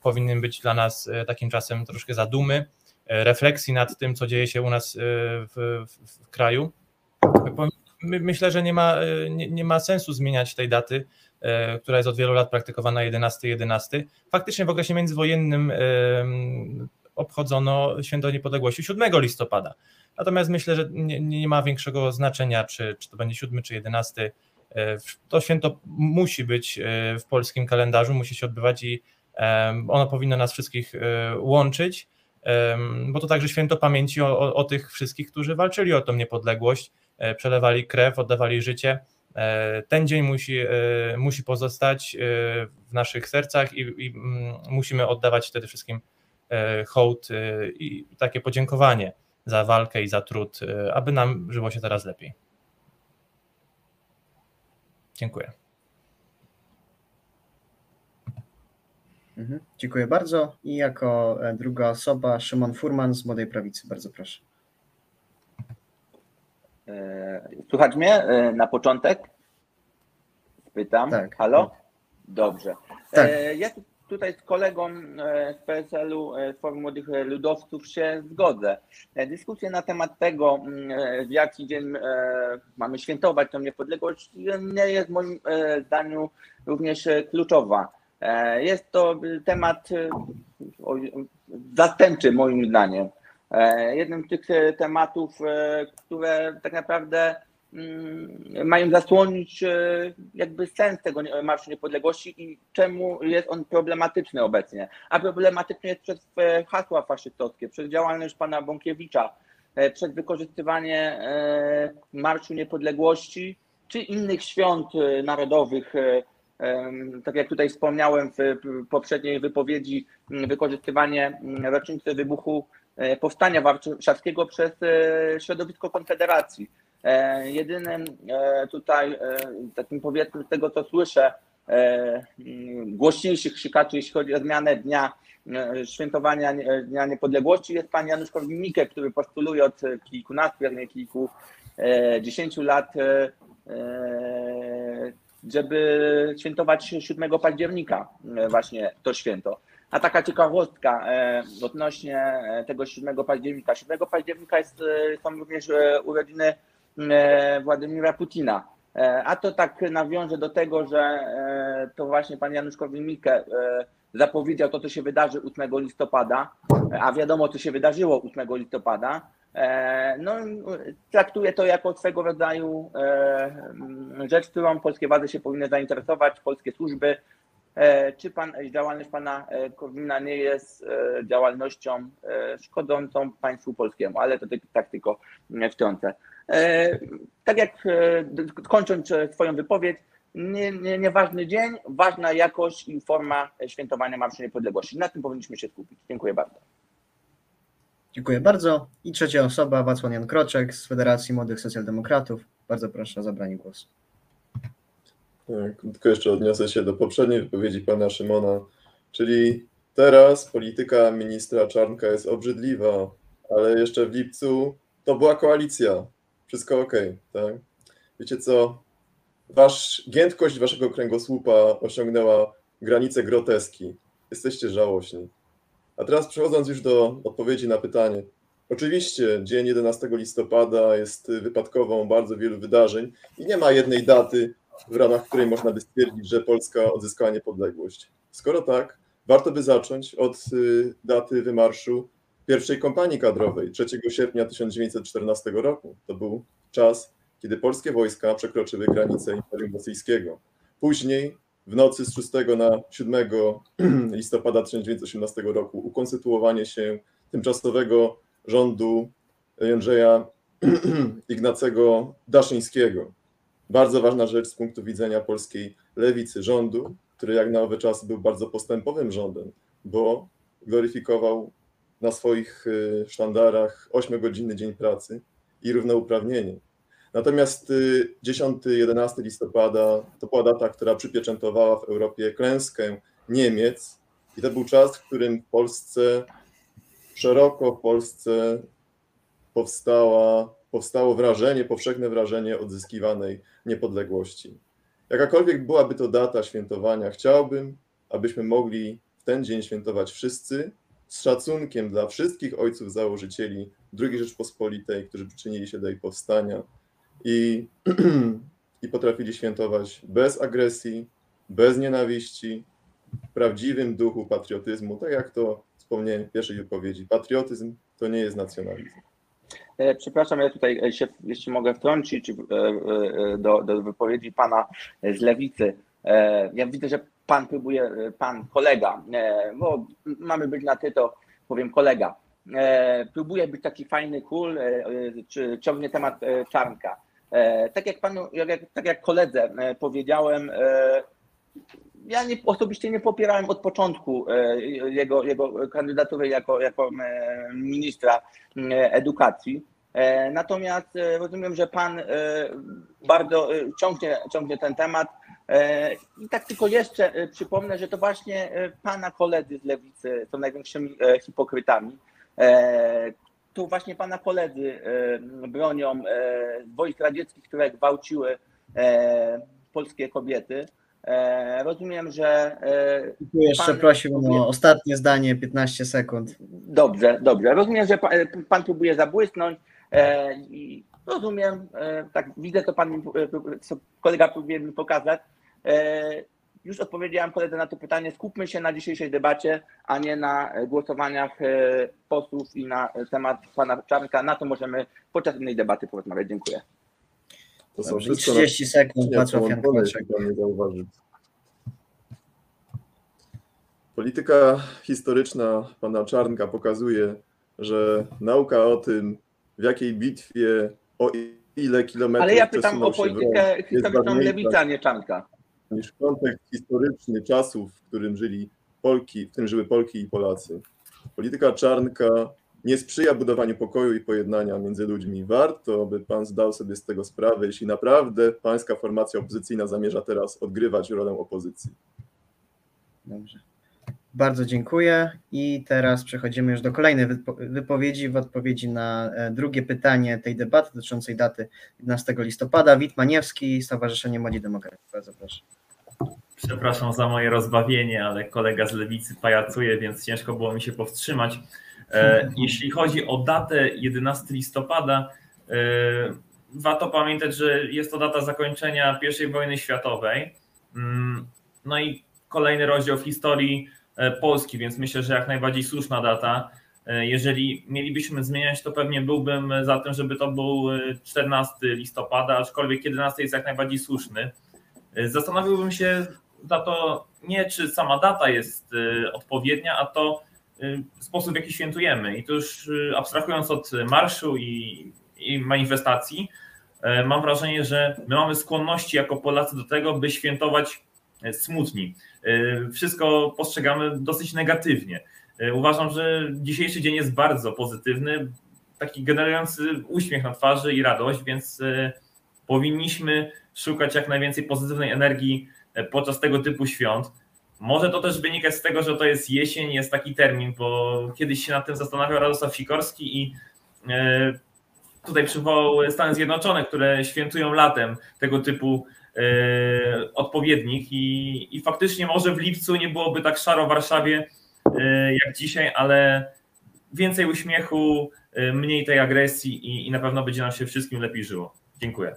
S7: powinien być dla nas takim czasem troszkę zadumy refleksji nad tym, co dzieje się u nas e, w, w, w kraju. Myślę, że nie ma, e, nie, nie, ma sensu zmieniać tej daty, e, która jest od wielu lat praktykowana 11-11. Faktycznie w okresie międzywojennym obchodzono Święto Niepodległości 7 listopada. Natomiast myślę, że nie, nie ma większego znaczenia, czy, czy to będzie 7 czy 11. To święto musi być w polskim kalendarzu, musi się odbywać i ono powinno nas wszystkich łączyć bo to także święto pamięci o, o, o, tych wszystkich, którzy walczyli o tą niepodległość, e, przelewali krew, oddawali życie. E, ten dzień musi, e, musi pozostać w naszych sercach i, i mm, musimy oddawać wtedy wszystkim hołd i takie podziękowanie za walkę i za trud, aby nam żyło się teraz lepiej. Dziękuję.
S1: Mhm. Dziękuję bardzo. I jako e, druga osoba Szymon Furman z Młodej Prawicy. Bardzo proszę.
S6: E, Słuchać mnie e, na początek? Pytam.
S1: Tak.
S6: Halo? Dobrze.
S1: Tak.
S6: Ja tutaj z kolegą z PSL-u, z Forum Młodych Ludowców się zgodzę. Dyskusja na temat tego, w jaki dzień mamy świętować tę niepodległość, nie jest moim zdaniu również kluczowa. E, jest to temat e, zastępczy moim zdaniem. E, jednym z tych tematów, które tak naprawdę mm, mają zasłonić jakby sens tego Marszu Niepodległości i czemu jest on problematyczny obecnie. A problematyczny jest przez hasła faszystowskie, przez działalność pana Bąkiewicza, przez wykorzystywanie Marszu Niepodległości czy innych świąt narodowych tak jak tutaj wspomniałem w poprzedniej wypowiedzi, wykorzystywanie rocznicy wybuchu e, powstania warszawskiego przez e, środowisko Konfederacji. E, jedynym tutaj takim powiedzmy z tego co słyszę, głośniejszych krzykaczy, jeśli chodzi o zmianę dnia świętowania Dnia Niepodległości jest pan Janusz Korwin-Mikke, który postuluje od kilkunastu, jak nie kilkudziesięciu lat żeby świętować 7 października e, właśnie to święto. A taka ciekawostka e, odnośnie e, tego 7 października. 7 października jest, są również urodziny Władimira Putina. A to tak nawiąże do tego, że to właśnie pan Janusz Korwin-Mikke zapowiedział to, co się wydarzy 8 listopada, a wiadomo, co się wydarzyło 8 listopada. E, no, traktuję to jako swego rodzaju e, rzecz, którą polskie władze się powinny zainteresować, polskie służby. E, czy pan, działalność pana Korwina nie jest działalnością szkodzącą państwu polskiemu, ale to tak tylko wtrącę. Tak jak kończąc swoją wypowiedź, nie, nie, nieważny dzień, ważna jakość i forma świętowania Marszu Niepodległości. Na tym powinniśmy się skupić. Dziękuję bardzo.
S1: Dziękuję bardzo. I trzecia osoba, Wacław Jan Kroczek z Federacji Młodych Socjaldemokratów. Bardzo proszę o zabranie głosu.
S5: Tak, tylko jeszcze odniosę się do poprzedniej wypowiedzi pana Szymona, czyli teraz polityka ministra Czarnka jest obrzydliwa, ale jeszcze w lipcu to była koalicja. Wszystko ok, tak? Wiecie co? Wasz, giętkość waszego kręgosłupa osiągnęła granicę groteski. Jesteście żałośni. A teraz przechodząc już do odpowiedzi na pytanie. Oczywiście dzień 11 listopada jest wypadkową bardzo wielu wydarzeń i nie ma jednej daty, w ramach której można by stwierdzić, że Polska odzyskała niepodległość. Skoro tak, warto by zacząć od y, daty wymarszu pierwszej kompanii kadrowej 3 sierpnia 1914 roku. To był czas, kiedy polskie wojska przekroczyły granicę Imperium Rosyjskiego. Później, w nocy z 6 na 7 listopada 1918 roku, ukonstytuowanie się tymczasowego rządu Jędrzeja Ignacego Daszyńskiego. Bardzo ważna rzecz z punktu widzenia polskiej lewicy rządu, który jak na owe czasy był bardzo postępowym rządem, bo gloryfikował na swoich y, sztandarach 8-godzinny dzień pracy i równouprawnienie. Natomiast 10-11 y, listopada to była data, która przypieczętowała w Europie klęskę Niemiec i to był czas, w którym w Polsce, szeroko w Polsce powstała, powstało wrażenie, powszechne wrażenie odzyskiwanej niepodległości. Jakakolwiek byłaby to data świętowania, chciałbym, abyśmy mogli w ten dzień świętować wszyscy, z szacunkiem dla wszystkich ojców założycieli II Rzeczpospolitej, którzy przyczynili się do jej powstania i, i potrafili świętować bez agresji, bez nienawiści, w prawdziwym duchu patriotyzmu, tak jak to wspomniałem w pierwszej wypowiedzi. Patriotyzm to nie jest nacjonalizm.
S6: E, przepraszam, ja tutaj się, jeśli mogę wtrącić e, e, do, do wypowiedzi pana z lewicy. Ja widzę, że pan próbuje, pan kolega, bo mamy być na ty, to powiem kolega, próbuje być taki fajny, cool, czy ciągnie temat czarnka. Tak jak panu, jak, tak jak koledze powiedziałem, ja nie, osobiście nie popierałem od początku jego, jego kandydatury jako, jako ministra edukacji. Natomiast rozumiem, że pan bardzo ciągnie, ciągnie ten temat. I tak tylko jeszcze przypomnę, że to właśnie pana koledzy z lewicy są największymi hipokrytami. To właśnie pana koledzy bronią wojsk radzieckich, które gwałciły polskie kobiety. Rozumiem, że.
S1: Tu jeszcze prosiłbym o ostatnie zdanie, 15 sekund.
S6: Dobrze, dobrze. Rozumiem, że pan, pan próbuje zabłysnąć i rozumiem, tak widzę, to pan, co kolega próbuje mi pokazać. Już odpowiedziałem koledze na to pytanie. Skupmy się na dzisiejszej debacie, a nie na głosowaniach posłów i na temat pana Czarnka. Na to możemy podczas innej debaty porozmawiać. Dziękuję.
S1: To są Dobrze, 30 sekund, Wacław Jankowiczek.
S5: Polityka historyczna pana Czarnka pokazuje, że nauka o tym, w jakiej bitwie, o ile kilometrów
S6: Ale ja pytam o politykę historyczną Lewica, nie Czarnka.
S5: Niż kontekst historyczny czasów, w którym żyli Polki, w którym żyły Polki i Polacy. Polityka Czarnka nie sprzyja budowaniu pokoju i pojednania między ludźmi. Warto, by pan zdał sobie z tego sprawę, jeśli naprawdę pańska formacja opozycyjna zamierza teraz odgrywać rolę opozycji.
S1: Dobrze. Bardzo dziękuję i teraz przechodzimy już do kolejnej wypowiedzi w odpowiedzi na e, drugie pytanie tej debaty dotyczącej daty 11 listopada. Wit Maniewski, Stowarzyszenie Młodzi Demokratów. Bardzo proszę.
S4: Przepraszam za moje rozbawienie, ale kolega z lewicy pajacuje, więc ciężko było mi się powstrzymać. E, jeśli chodzi o datę 11 listopada, e, warto pamiętać, że jest to data zakończenia I wojny światowej. Mm, no i kolejny rozdział w historii Polski, więc myślę, że jak najbardziej słuszna data. Jeżeli mielibyśmy zmieniać, to pewnie byłbym za tym, żeby to był 14 listopada, aczkolwiek 11 jest jak najbardziej słuszny. Zastanowiłbym się za to nie, czy sama data jest odpowiednia, a to, sposób, w jaki świętujemy. I to już abstrahując od marszu i, i manifestacji, mam wrażenie, że my mamy skłonności jako Polacy do tego, by świętować smutni. Wszystko postrzegamy dosyć negatywnie. Uważam, że dzisiejszy dzień jest bardzo pozytywny, taki generujący uśmiech na twarzy i radość, więc powinniśmy szukać jak najwięcej pozytywnej energii podczas tego typu świąt. Może to też wynikać z tego, że to jest jesień, jest taki termin, bo kiedyś się nad tym zastanawiał Radosław Sikorski i e, tutaj przywołał Stany Zjednoczone, które świętują latem tego typu e, odpowiednik i, i faktycznie może w lipcu nie byłoby tak szaro w Warszawie e, jak dzisiaj, ale więcej uśmiechu, mniej tej agresji i, i na pewno będzie nam się wszystkim lepiej żyło. Dziękuję.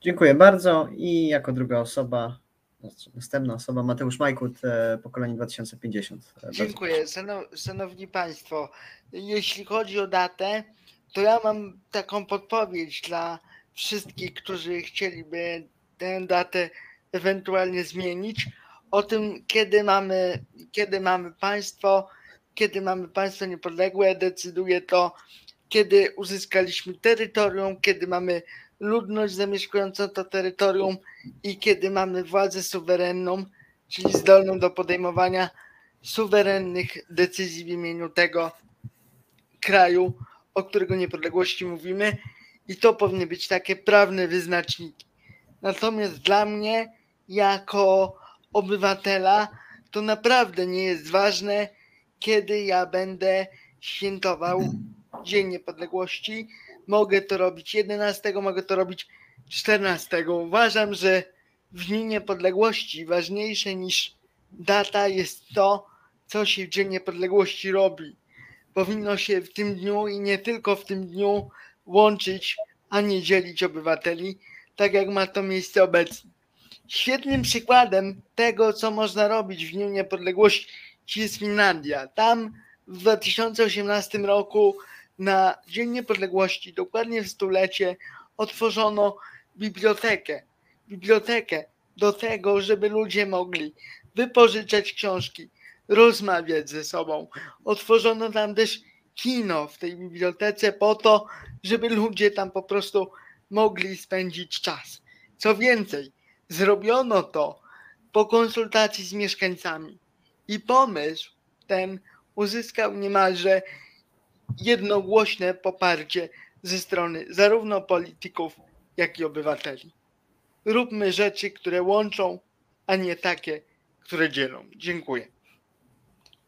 S1: Dziękuję bardzo i jako druga osoba Następna osoba, Mateusz Majkut, e, pokolenie 2050.
S3: Dziękuję. Szanowni Państwo, jeśli chodzi o datę, to ja mam taką podpowiedź dla wszystkich, którzy chcieliby tę datę ewentualnie zmienić. O tym, kiedy mamy, kiedy mamy państwo, kiedy mamy państwo niepodległe, decyduje to, kiedy uzyskaliśmy terytorium, kiedy mamy ludność zamieszkującą to terytorium i kiedy mamy władzę suwerenną, czyli zdolną do podejmowania suwerennych decyzji w imieniu tego kraju, o którego niepodległości mówimy, i to powinny być takie prawne wyznaczniki. Natomiast dla mnie, jako obywatela, to naprawdę nie jest ważne, kiedy ja będę świętował Dzień Niepodległości. Mogę to robić 11, mogę to robić 14. Uważam, że w Dniu Niepodległości ważniejsze niż data jest to, co się w Dzień Niepodległości robi. Powinno się w tym dniu i nie tylko w tym dniu łączyć, a nie dzielić obywateli, tak jak ma to miejsce obecnie. Świetnym przykładem tego, co można robić w Dniu Niepodległości jest Finlandia. Tam w 2018 roku na Dzień Niepodległości, dokładnie w stulecie, otworzono bibliotekę. Bibliotekę do tego, żeby ludzie mogli wypożyczać książki, rozmawiać ze sobą. Otworzono tam też kino w tej bibliotece po to, żeby ludzie tam po prostu mogli spędzić czas. Co więcej, zrobiono to po konsultacji z mieszkańcami i pomysł ten uzyskał niemalże jednogłośne poparcie ze strony zarówno polityków, jak i obywateli. Róbmy rzeczy, które łączą, a nie takie, które dzielą. Dziękuję.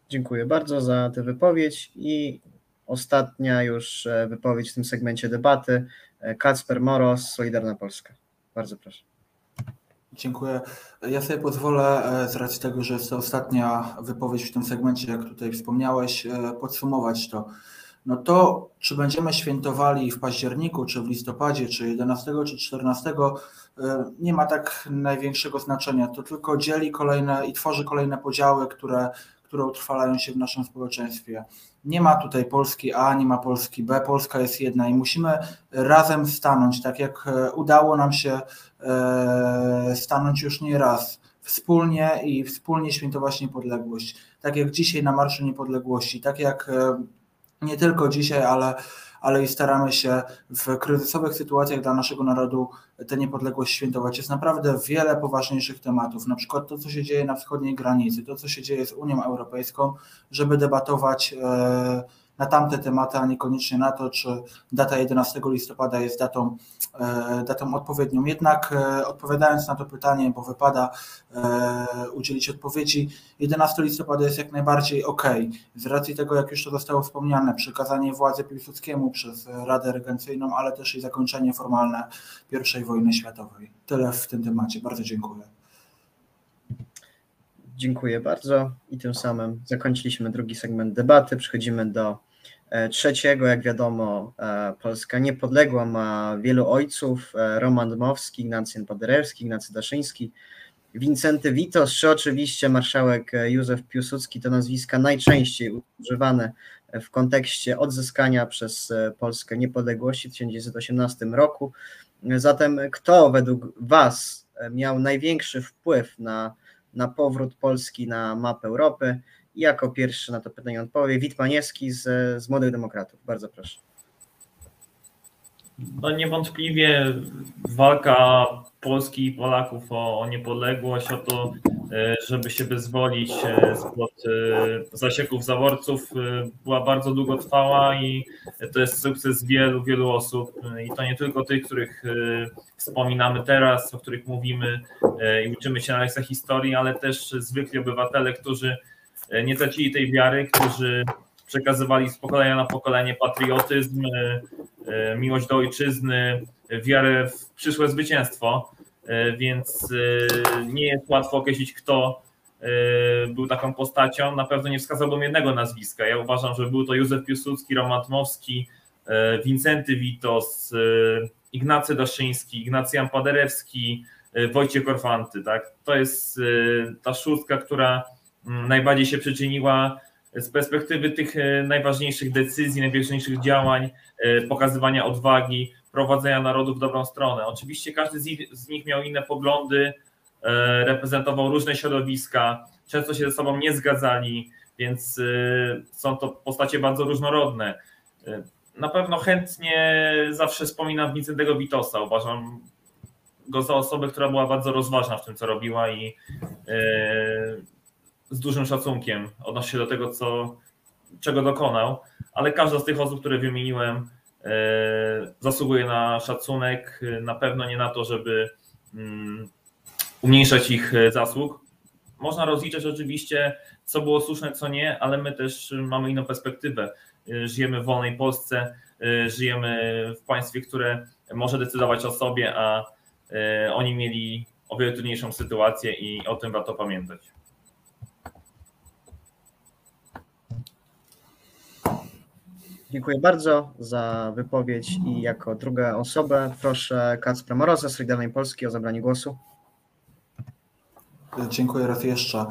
S1: Dziękuję bardzo za tę wypowiedź i ostatnia już e, wypowiedź w tym segmencie debaty. E, Kacper Moros, Solidarna Polska. Bardzo proszę.
S2: Dziękuję. Ja sobie pozwolę, e, z racji tego, że jest to ostatnia wypowiedź w tym segmencie, jak tutaj wspomniałeś, podsumować to. No to, czy będziemy świętowali w październiku, czy w listopadzie, czy 11, czy 14, nie ma tak największego znaczenia. To tylko dzieli kolejne i tworzy kolejne podziały, które które utrwalają się w naszym społeczeństwie. Nie ma tutaj Polski A, nie ma Polski B, Polska jest jedna i musimy razem stanąć, tak jak e, udało nam się e, stanąć już nie raz wspólnie i wspólnie świętować niepodległość. Tak jak dzisiaj na Marszu Niepodległości, tak jak e, nie tylko dzisiaj, ale ale i staramy się w kryzysowych sytuacjach dla naszego narodu tę niepodległość świętować. Jest naprawdę wiele poważniejszych tematów, na przykład to, co się dzieje na wschodniej granicy, to, co się dzieje z Unią Europejską, żeby debatować e, na tamte tematy, a niekoniecznie na to, czy data 11 listopada jest datą, e, datą odpowiednią. Jednak e, odpowiadając na to pytanie, bo wypada e, udzielić odpowiedzi, 11 listopada jest jak najbardziej ok. Z racji tego, jak już to zostało wspomniane, przekazanie władzy Piłsudskiemu przez Radę Regencyjną, ale też i zakończenie formalne I wojny światowej. Tyle w tym temacie. Bardzo dziękuję.
S1: Dziękuję bardzo i tym samym zakończyliśmy drugi segment debaty. Przechodzimy do trzeciego. Jak wiadomo, e, Polska niepodległa ma wielu ojców. E, Roman Dmowski, Ignacy Paderewski, Ignacy Daszyński, Wincenty Witos, czy oczywiście marszałek Józef Piłsudski. To nazwiska najczęściej używane w kontekście odzyskania przez Polskę niepodległości w 1918 roku. Zatem kto według Was miał największy wpływ na na powrót Polski na mapę Europy. Jako pierwszy na to pytanie odpowie Wit Paniewski z, z Młodych Demokratów. Bardzo proszę.
S4: No niewątpliwie walka Polski i Polaków o, o niepodległość, o to, e, żeby się wyzwolić e, spod e, zasieków zaworców była bardzo długotrwała i to jest sukces wielu, wielu osób i to nie tylko tych, których wspominamy teraz, o których mówimy i uczymy się na lekcjach historii, ale też zwykli obywatele, którzy nie tracili tej wiary, którzy przekazywali z pokolenia na pokolenie patriotyzm, miłość do ojczyzny, wiarę w przyszłe zwycięstwo. E, więc e, nie jest łatwo określić, kto e, był taką postacią. Na pewno nie wskazałbym jednego nazwiska. Ja uważam, że był to Józef Piłsudski, Roman Tmowski, Wincenty Witos, Ignacy Daszyński, Ignacjan Paderewski, Wojciech Korfanty. Tak? To jest ta szóstka, która najbardziej się przyczyniła z perspektywy tych e, najważniejszych decyzji, najważniejszych działań, e, pokazywania odwagi, prowadzenia narodu w dobrą stronę. Oczywiście każdy z nich, z nich miał inne poglądy, e, reprezentował różne środowiska, często się ze sobą nie zgadzali, więc są to postacie bardzo różnorodne. Na pewno chętnie zawsze wspominam Wincentego Witosa. Uważam go za osobę, która była bardzo rozważna w tym, co robiła i z dużym szacunkiem odnosi się do tego, co, czego dokonał, ale każda z tych osób, które wymieniłem, e, zasługuje na szacunek, na pewno nie na to, żeby mm, umniejszać ich zasług. Można rozliczać oczywiście, co było słuszne, co nie, ale my też mamy inną perspektywę. E, żyjemy w wolnej Polsce, e, żyjemy w państwie, które może decydować o sobie, a oni mieli o wiele trudniejszą sytuację i o tym warto pamiętać.
S1: Dziękuję bardzo za wypowiedź i jako druga osobę proszę Kacpra Moroza z Solidarnej Polski o zabranie głosu.
S2: Dziękuję raz jeszcze.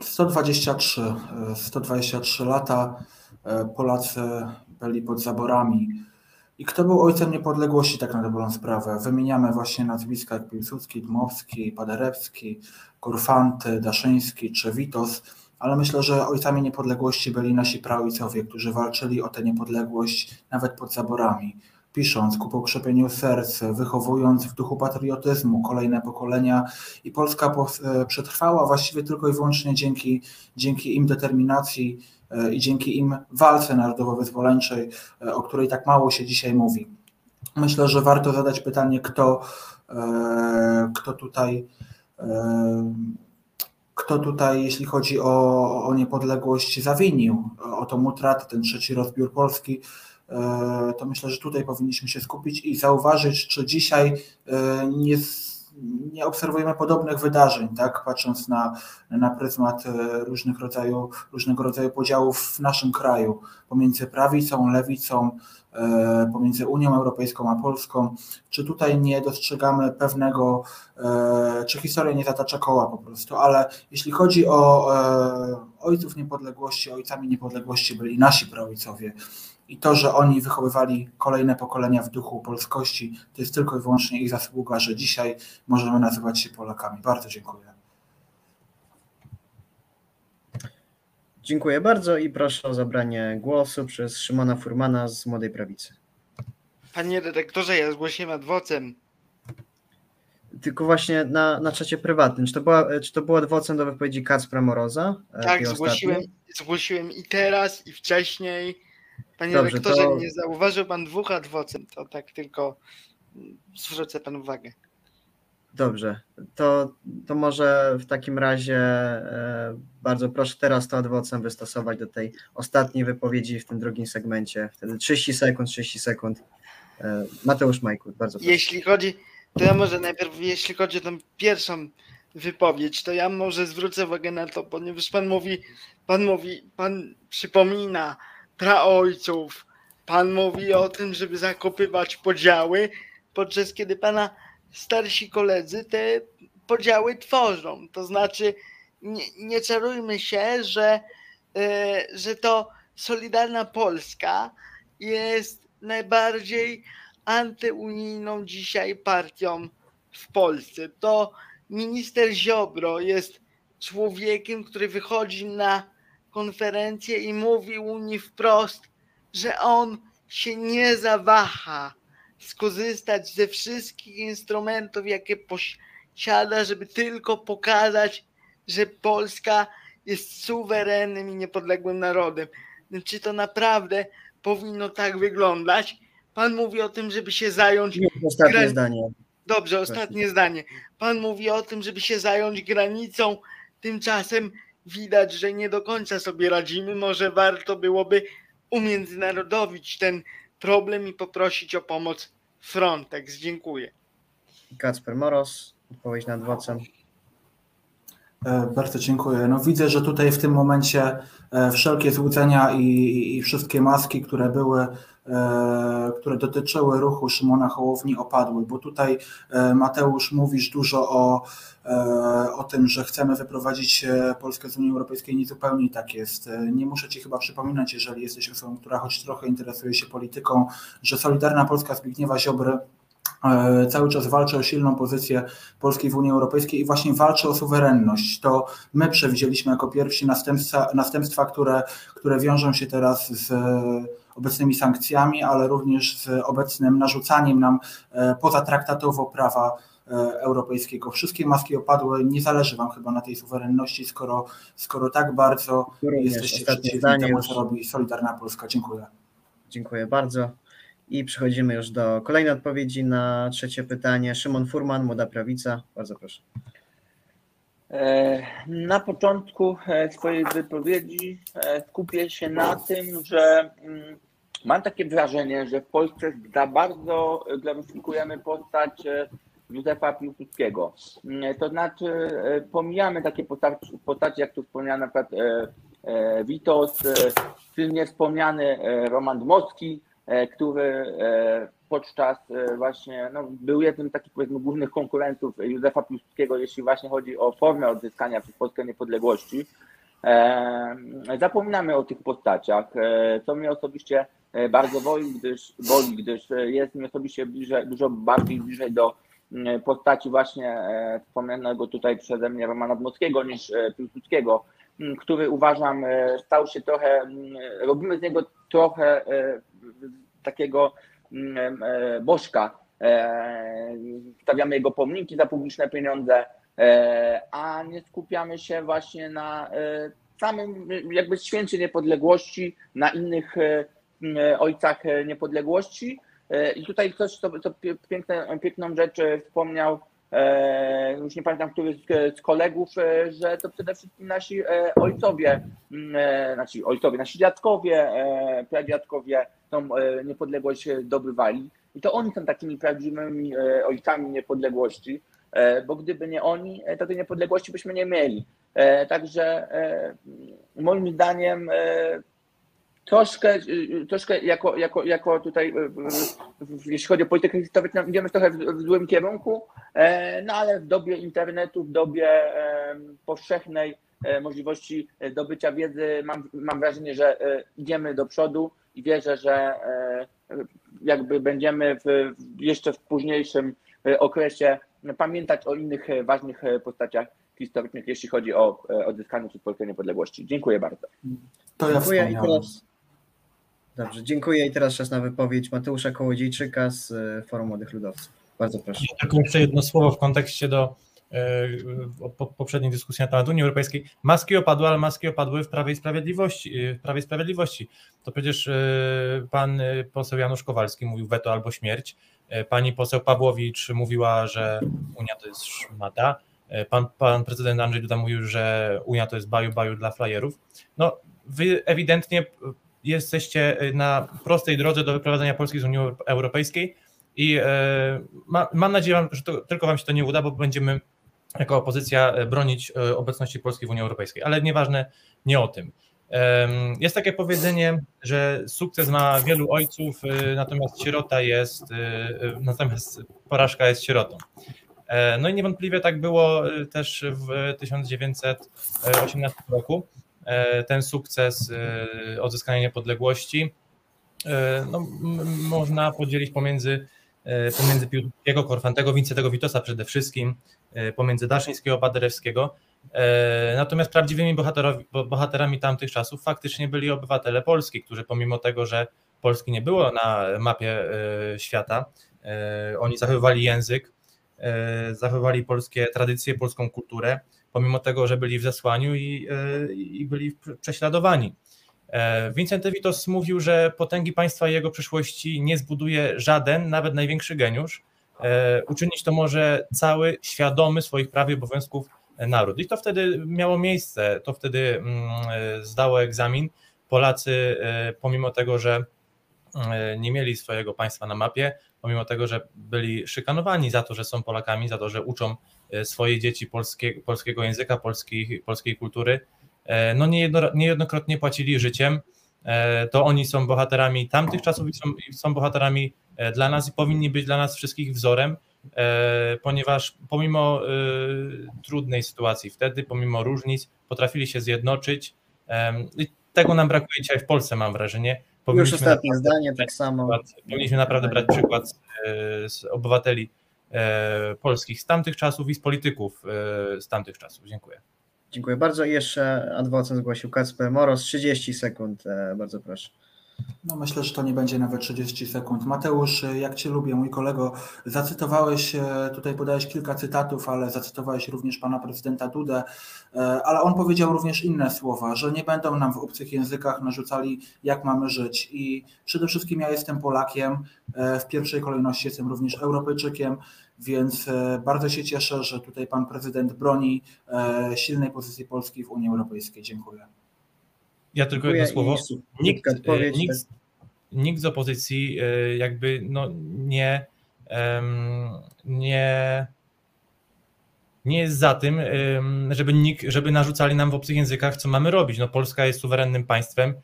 S2: 123, 123 lata e, Polacy byli pod zaborami. I kto był ojcem niepodległości, tak na dobrą sprawę? Wymieniamy właśnie nazwiska jak Piłsudski, Dmowski, Paderewski, Kurfanty, Daszyński czy Witos ale myślę, że ojcami niepodległości byli nasi praojcowie, którzy walczyli o tę niepodległość nawet pod zaborami, pisząc ku pokrzepieniu serc, wychowując w duchu patriotyzmu kolejne pokolenia i Polska e, przetrwała właściwie tylko i wyłącznie dzięki, dzięki im determinacji e, i dzięki im walce narodowo-wyzwoleńczej, e, o której tak mało się dzisiaj mówi. Myślę, że warto zadać pytanie, kto, kto tutaj kto tutaj, jeśli chodzi o, o niepodległość, zawinił, o tą utratę, ten trzeci rozbiór Polski, e, to myślę, że tutaj powinniśmy się skupić i zauważyć, czy dzisiaj e, nie, nie obserwujemy podobnych wydarzeń, tak? patrząc na, na pryzmat e, różnych rodzaju, różnego rodzaju podziałów w naszym kraju pomiędzy prawicą, lewicą, E, pomiędzy Unią Europejską a Polską, czy tutaj nie dostrzegamy pewnego, e, czy historia nie zatacza koła po prostu, ale jeśli chodzi o ojców niepodległości, ojcami niepodległości byli nasi praojcowie i to, że oni wychowywali kolejne pokolenia w duchu polskości, to jest tylko i wyłącznie ich zasługa, że dzisiaj możemy nazywać się Polakami. Bardzo dziękuję.
S1: Dziękuję bardzo i proszę o zabranie głosu przez Szymona Furmana z Młodej Prawicy.
S3: Panie redaktorze, ja zgłosiłem adwocem.
S1: Tylko właśnie na, na czacie prywatnym. Czy to, była, czy to było adwocem do wypowiedzi Kacpra Moroza?
S3: E, tak, zgłosiłem, zgłosiłem i teraz, i wcześniej. Panie Dobrze, redaktorze, to... nie zauważył pan dwóch adwocem, to tak tylko zwrócę pan uwagę.
S1: Dobrze, to, to może w takim razie e, bardzo proszę teraz to adwocem wystosować do tej ostatniej wypowiedzi w tym drugim segmencie. Wtedy 30 sekund, 30 sekund. E, Mateusz Majkut, bardzo proszę.
S3: Jeśli chodzi, to ja może najpierw, jeśli chodzi o tą pierwszą wypowiedź, to ja może zwrócę uwagę na to, ponieważ pan mówi, pan mówi, pan przypomina praojców, pan mówi o tym, żeby zakopywać podziały, podczas kiedy pana starsi koledzy te podziały tworzą. To znaczy, nie, nie czarujmy się, że, e, że to Solidarna Polska jest najbardziej antyunijną dzisiaj partią w Polsce. To minister Ziobro jest człowiekiem, który wychodzi na konferencję i mówi Unii wprost, że on się nie zawaha skorzystać ze wszystkich instrumentów, jakie posiada, żeby tylko pokazać, że Polska jest suwerennym i niepodległym narodem. Czy to naprawdę powinno tak wyglądać? Pan mówi o tym, żeby się zająć.
S1: Ostatnie gran... zdanie.
S3: Dobrze, ostatnie zdanie. Pan mówi o tym, żeby się zająć granicą. Tymczasem widać, że nie do końca sobie radzimy. Może warto byłoby umiędzynarodowić ten problem i poprosić o pomoc Frontex. Dziękuję.
S1: Kacper Moros, odpowiedź nad adwocem.
S2: E, bardzo dziękuję. No widzę, że tutaj w tym momencie e, wszelkie złudzenia i, i wszystkie maski, które były, które dotyczyły ruchu Szymona Hołowni opadły, bo tutaj Mateusz mówisz dużo o, o tym, że chcemy wyprowadzić Polskę z Unii Europejskiej, nie zupełnie tak jest. Nie muszę Ci chyba przypominać, jeżeli jesteś osobą, która choć trochę interesuje się polityką, że Solidarna Polska Zbigniewa Ziobry E, cały czas walczy o silną pozycję Polski w Unii Europejskiej i właśnie walczy o suwerenność. To my przewidzieliśmy jako pierwsi następstwa, następstwa które, które wiążą się teraz z obecnymi sankcjami, ale również z obecnym narzucaniem nam e, pozatraktatowo prawa e, europejskiego. Wszystkie maski opadły, nie zależy Wam chyba na tej suwerenności, skoro, skoro tak bardzo Również jesteście przeciwni temu, co robi Solidarna Polska. Dziękuję.
S1: Dziękuję bardzo. I przechodzimy już do kolejnej odpowiedzi na trzecie pytanie. Szymon Furman, Młoda Prawica. Bardzo proszę.
S6: E, na początku swojej wypowiedzi skupię się na tym, że mm, mam takie wrażenie, że w Polsce za bardzo gloryfikujemy postać Józefa Piłsudskiego. Mm, to znaczy pomijamy takie postacie, postacie jak tu wspomniany na przykład Witos, silnie wspomniany Roman Dmowski, E, który e, podczas e, właśnie, no, był jednym z takich powiedzmy głównych konkurentów Józefa Piłsudskiego, jeśli właśnie chodzi o formę odzyskania przez Polskę niepodległości. Zapominamy o tych postaciach, co mnie osobiście bardzo boli, gdyż, boli, gdyż jest mi osobiście bliżej, dużo bardziej bliżej do postaci właśnie wspomnianego tutaj przeze mnie Romana Dmowskiego niż Piłsudskiego, który uważam stał się trochę, robimy z niego trochę takiego e, bożka. E, stawiamy jego pomniki za publiczne pieniądze, e, a nie skupiamy się właśnie na samym jakby święcie niepodległości, na innych ojcach niepodległości. I tutaj ktoś, co, co piękne, piękną rzecz wspomniał, już nie pamiętam, który z kolegów, że to przede wszystkim nasi ojcowie, znaczy ojcowie, nasi dziadkowie, pradziadkowie tą e, niepodległość dobywali. I to oni są takimi prawdziwymi e, ojcami niepodległości, e, bo gdyby nie oni, to tej niepodległości byśmy nie mieli. Także moim zdaniem troszkę, troszkę jako, jako, jako tutaj, jeśli chodzi o politykę historyczną, idziemy trochę w, złym kierunku, no ale w dobie internetu, w dobie powszechnej możliwości dobycia wiedzy, mam, mam wrażenie, że idziemy do przodu i wierzę, że e, jakby będziemy w, jeszcze w późniejszym e, okresie pamiętać o innych e, ważnych postaciach historycznych, jeśli chodzi o odzyskanie przez Polskę niepodległości. Dziękuję bardzo.
S1: To ja dziękuję i teraz. Dobrze, dziękuję i teraz czas na wypowiedź Mateusza Kołodziejczyka z Forum Młodych Ludowców. Bardzo proszę.
S7: Tylko jeszcze jedno słowo w kontekście do E, poprzedniej dyskusji na temat Unii Europejskiej, maski opadły, ale maski opadły w Prawie i Sprawiedliwości. E, w Prawie Sprawiedliwości. To przecież e, pan poseł Janusz Kowalski mówił weto albo śmierć, pani poseł Pawłowicz mówiła, że Unia to jest szmata, pan, pan prezydent Andrzej Duda mówił, że Unia to jest baju baju dla flyerów. No, wy ewidentnie jesteście na prostej drodze do wyprowadzenia Polski z Unii Europejskiej i ma, mam nadzieję, że to, tylko wam się to nie uda, bo będziemy jako opozycja e, bronić e, obecności Polski w Unii Europejskiej, ale nieważne, nie o tym. Jest takie powiedzenie, że sukces ma wielu ojców, e, natomiast sierota jest, natomiast porażka jest sierotą. No i niewątpliwie tak było też w 1918 roku. Ten sukces odzyskania niepodległości no, można podzielić pomiędzy, pomiędzy Piłsudskiego, Korfantego, Wincentego Witosa przede wszystkim, E, pomiędzy Daszyńskiego a Baderewskiego. E, natomiast prawdziwymi bohaterami tamtych czasów faktycznie byli obywatele Polski, którzy pomimo tego, że Polski nie było na mapie e, świata, oni zachowywali język, zachowywali polskie tradycje, polską kulturę, pomimo tego, że byli w zesłaniu i, i byli prześladowani. Vincent Witos mówił, że potęgi państwa i jego przyszłości nie zbuduje żaden, nawet największy geniusz, E, uczynić to może cały świadomy swoich praw i obowiązków naród. I to wtedy miało miejsce, to wtedy mm, zdało egzamin. Polacy, e, pomimo tego, że e, nie mieli swojego państwa na mapie, pomimo tego, że byli szykanowani za to, że są Polakami, za to, że uczą e, swoje dzieci polskie, polskiego języka, polskiej, polskiej kultury, e, no niejedno, niejednokrotnie płacili życiem. To oni są bohaterami tamtych czasów i są, są bohaterami dla nas i powinni być dla nas wszystkich wzorem, ponieważ pomimo trudnej sytuacji wtedy, pomimo różnic, potrafili się zjednoczyć. I tego nam brakuje dzisiaj w Polsce, mam wrażenie.
S1: Już ostatnie zdanie, tak samo.
S7: Przykład, powinniśmy naprawdę brać przykład z, z obywateli e, polskich z tamtych czasów i z polityków e, z tamtych czasów. Dziękuję.
S1: Dziękuję bardzo. I jeszcze adwokat zgłosił Kacper Moros. 30 sekund, e, bardzo proszę.
S2: No myślę, że to nie będzie nawet 30 sekund. Mateusz, jak Cię lubię, mój kolego, zacytowałeś, e, tutaj podałeś kilka cytatów, ale zacytowałeś również pana prezydenta Dudę, e, ale on powiedział również inne słowa, że nie będą nam w obcych językach narzucali, jak mamy żyć. I przede wszystkim ja jestem Polakiem, e, w pierwszej kolejności jestem również Europejczykiem, więc bardzo się cieszę, że tutaj pan prezydent broni silnej pozycji Polski w Unii Europejskiej. Dziękuję.
S7: Ja tylko jedno słowo. Nikt, e, nikt, nikt z opozycji e, jakby no nie, nie, nie jest za tym, żeby, nikt, żeby narzucali nam w obcych językach, co mamy robić. No, Polska jest suwerennym państwem e,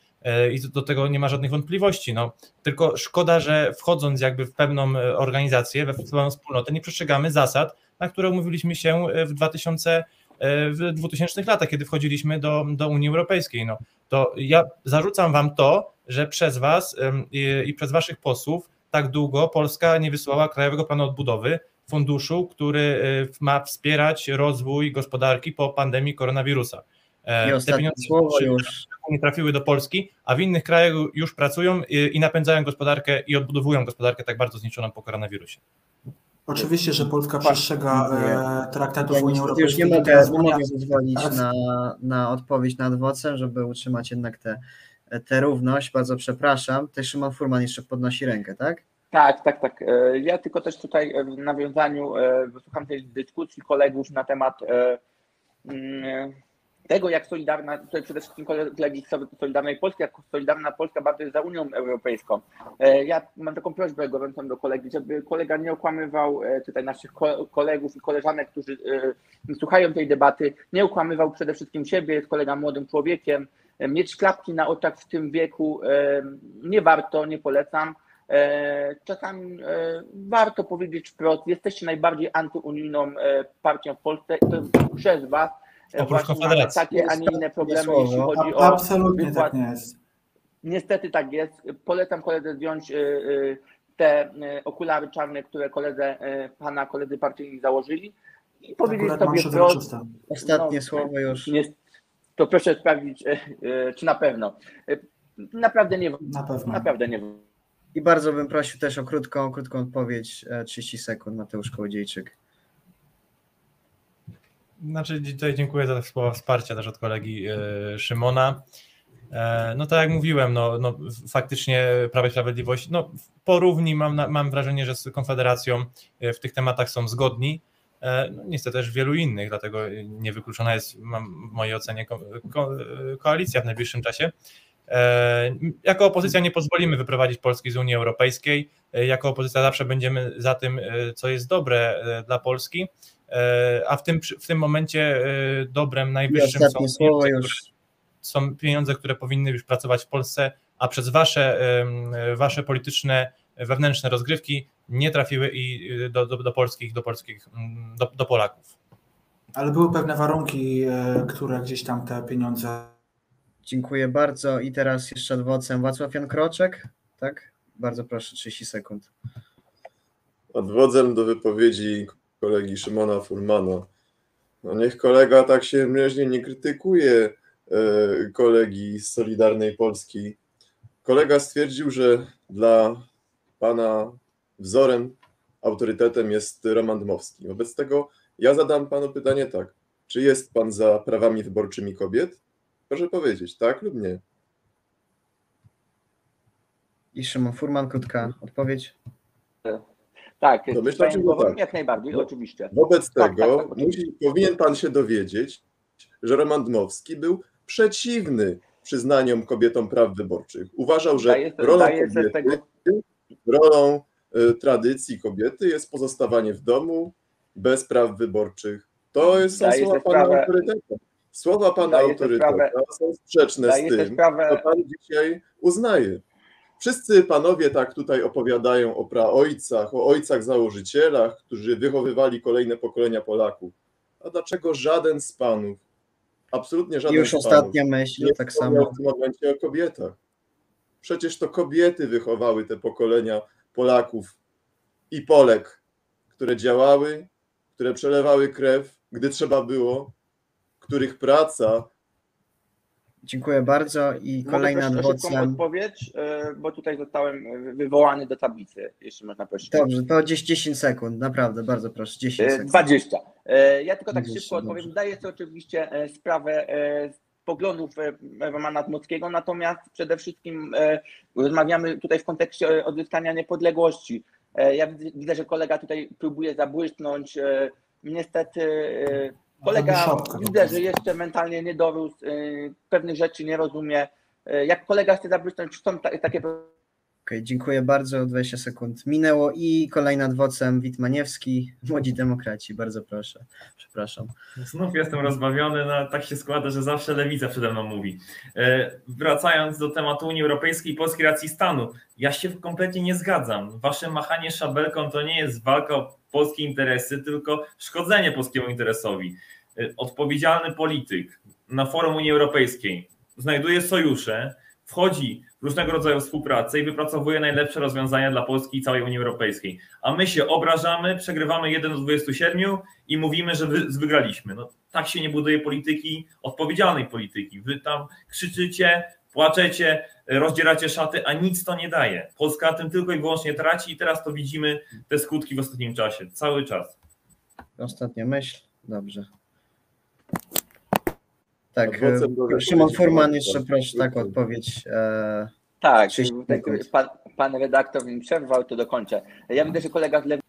S7: i do tego nie ma żadnych wątpliwości. No, tylko szkoda, że wchodząc jakby w pewną organizację, we pewną wspólnotę, nie przestrzegamy zasad, na które umówiliśmy się w 2000 w 2000 latach, kiedy wchodziliśmy do, do Unii Europejskiej. No, to ja zarzucam wam to, że przez was i, i przez waszych posłów tak długo Polska nie wysłała Krajowego Planu Odbudowy, funduszu, który ma wspierać rozwój gospodarki po pandemii koronawirusa.
S1: E, I Te pieniądze słowo już
S7: nie trafiły do Polski, a w innych krajach już pracują i, i napędzają gospodarkę i odbudowują gospodarkę tak bardzo zniszczoną po koronawirusie.
S2: Oczywiście, że Polska przestrzega e, traktatów ja Unii Europejskiej.
S1: Już nie mogę, nie mogę pozwolić tak. na, na odpowiedź nad adwocem, żeby utrzymać jednak tę te, te równość. Bardzo przepraszam. Też Szymon Furman jeszcze podnosi rękę, tak?
S6: Tak, tak, tak. E, ja tylko też tutaj w nawiązaniu wysłucham tej dyskusji kolegów na temat mm, tego, jak Solidarna, tutaj przede wszystkim kolegi z Solidarnej Polski, jak Solidarna Polska bardzo jest za Unią Europejską. E, ja mam taką prośbę gorącą do kolegi, żeby kolega nie okłamywał e, tutaj naszych kolegów i koleżanek, którzy e, słuchają tej debaty, nie okłamywał przede wszystkim siebie, jest kolega młodym człowiekiem. Mieć klapki na oczach w tym wieku nie warto, nie polecam. Czasami warto powiedzieć wprost, jesteście najbardziej antyunijną partią w Polsce i to przez Was
S7: Oprócz Konfederacji.
S6: Takie, a nie inne problemy, jeśli chodzi
S2: o. Absolutnie tak nie jest.
S6: Niestety tak jest. Polecam koledze zdjąć y, y, te okulary czarne, które koledze, pana koledzy partyjni założyli i powiedzieć sobie wprost.
S1: Ostatnie no, słowo już. Nie,
S6: to proszę sprawdzić, czy na pewno. Naprawdę nie.
S2: Na pewno.
S6: Naprawdę nie.
S1: I bardzo bym prosił też o krótką, krótką odpowiedź, 30 sekund, Mateusz Kołodziejczyk.
S7: Znaczy, tutaj dziękuję za słowa wsparcia też od kolegi e, Szymona. E, no tak jak mówiłem, no, no faktycznie Prawo i Sprawiedliwość, no porówni mam, mam wrażenie, że z Konfederacją e, w tych tematach są zgodni. No, niestety też wielu innych, dlatego niewykluczona jest mam w mojej ocenie ko ko koalicja w najbliższym czasie. Jako opozycja nie pozwolimy wyprowadzić Polski z Unii Europejskiej. Jako opozycja zawsze będziemy za tym, co jest dobre dla Polski. E, a w tym, w tym momencie e, dobrem najwyższym są pieniądze, które, są pieniądze, które powinny już pracować w Polsce, a przez wasze, wasze polityczne, wewnętrzne rozgrywki nie trafiły i e, do, do, do polskich, do polskich, mm, do, do Polaków.
S2: Ale były pewne warunki, które gdzieś tam te pieniądze.
S1: Dziękuję bardzo. I teraz jeszcze adwocem Wacław Jan Kroczek. Tak? Bardzo proszę, 30 sekund.
S5: Adwocem do wypowiedzi kolegi Szymona Furmana. No niech kolega tak się mężnie nie krytykuje e, kolegi z Solidarnej Polski. Kolega stwierdził, że dla pana wzorem, autorytetem jest Roman Dmowski. Wobec tego ja zadam panu pytanie tak. Czy jest pan za prawami wyborczymi kobiet? Proszę powiedzieć, tak lub nie?
S1: I Szymon Furman, krótka odpowiedź.
S6: Tak, to myślę, że tak. jak najbardziej, no, oczywiście.
S5: Wobec tak, tego tak, tak, musi, powinien pan się dowiedzieć, że Roman Dmowski był przeciwny przyznaniem kobietom praw wyborczych. Uważał, że rolą kobiety, rolą y, tradycji kobiety jest pozostawanie w domu bez praw wyborczych. To jest, są słowa pana
S6: sprawę-
S5: autoryteta. Słowa pana
S6: sprawę-
S5: są sprzeczne z tym,
S6: sprawę-
S5: co pan dzisiaj uznaje. Wszyscy panowie tak tutaj opowiadają o praojcach, o ojcach założycielach, którzy wychowywali kolejne pokolenia Polaków. A dlaczego żaden z panów, absolutnie żaden
S1: Już
S5: z panów,
S1: ostatnia myśl,
S5: nie
S1: tak samo.
S5: w tym momencie o kobietach. Przecież to kobiety wychowały te pokolenia Polaków i Polek, które działały, które przelewały krew, gdy trzeba było, których praca
S1: Dziękuję bardzo i
S6: Mogę o szybką
S1: adwocem.
S6: odpowiedź, e, bo tutaj zostałem wywołany do tablicy, jeśli można prosić.
S1: Dobrze, to gdzieś 10 sekund, naprawdę, bardzo proszę, 10
S6: E,
S1: sekund.
S6: 20. E, Ja tylko tak
S1: 20,
S6: szybko odpowiem.
S1: dobrze.
S6: Zdaję sobie oczywiście sprawę z poglądów Romana Dmowskiego, natomiast przede wszystkim rozmawiamy tutaj w kontekście odzyskania niepodległości. Ja widzę, że kolega tutaj próbuje zabłysnąć. Niestety kolega widzę,
S2: pokazać.
S6: że jeszcze mentalnie nie dorósł, e, pewnych rzeczy nie rozumie. E, Jak kolega chce zabłysnąć, są ta- takie
S1: Okej, dziękuję bardzo, 20 sekund minęło i kolejny adwocem Witmaniewski, Młodzi Demokraci, bardzo proszę, przepraszam.
S4: Znów jestem rozbawiony, no, tak się składa, że zawsze lewica przede mną mówi. E, Wracając do tematu Unii Europejskiej i polskiej racji stanu, ja się kompletnie nie zgadzam. Wasze machanie szabelką to nie jest walka o polskie interesy, tylko szkodzenie polskiemu interesowi. E, Odpowiedzialny polityk na forum Unii Europejskiej znajduje sojusze, wchodzi w różnego rodzaju współpracę i wypracowuje najlepsze rozwiązania dla Polski i całej Unii Europejskiej. A my się obrażamy, przegrywamy 1 do 27 i mówimy, że wy, wygraliśmy. No, tak się nie buduje polityki, odpowiedzialnej polityki. Wy tam krzyczycie, płaczecie, rozdzieracie szaty, a nic to nie daje. Polska tym tylko i wyłącznie traci i teraz to widzimy te skutki w ostatnim czasie, cały czas.
S1: Ostatnia myśl, dobrze. Tak,
S5: Adwocem do
S1: e, Szymon Furman, jeszcze proszę tak odpowiedź. E,
S6: Tak,
S1: 30
S6: tak pan, pan redaktor mi przerwał, to dokończę. Ja widzę, że kolega z lewej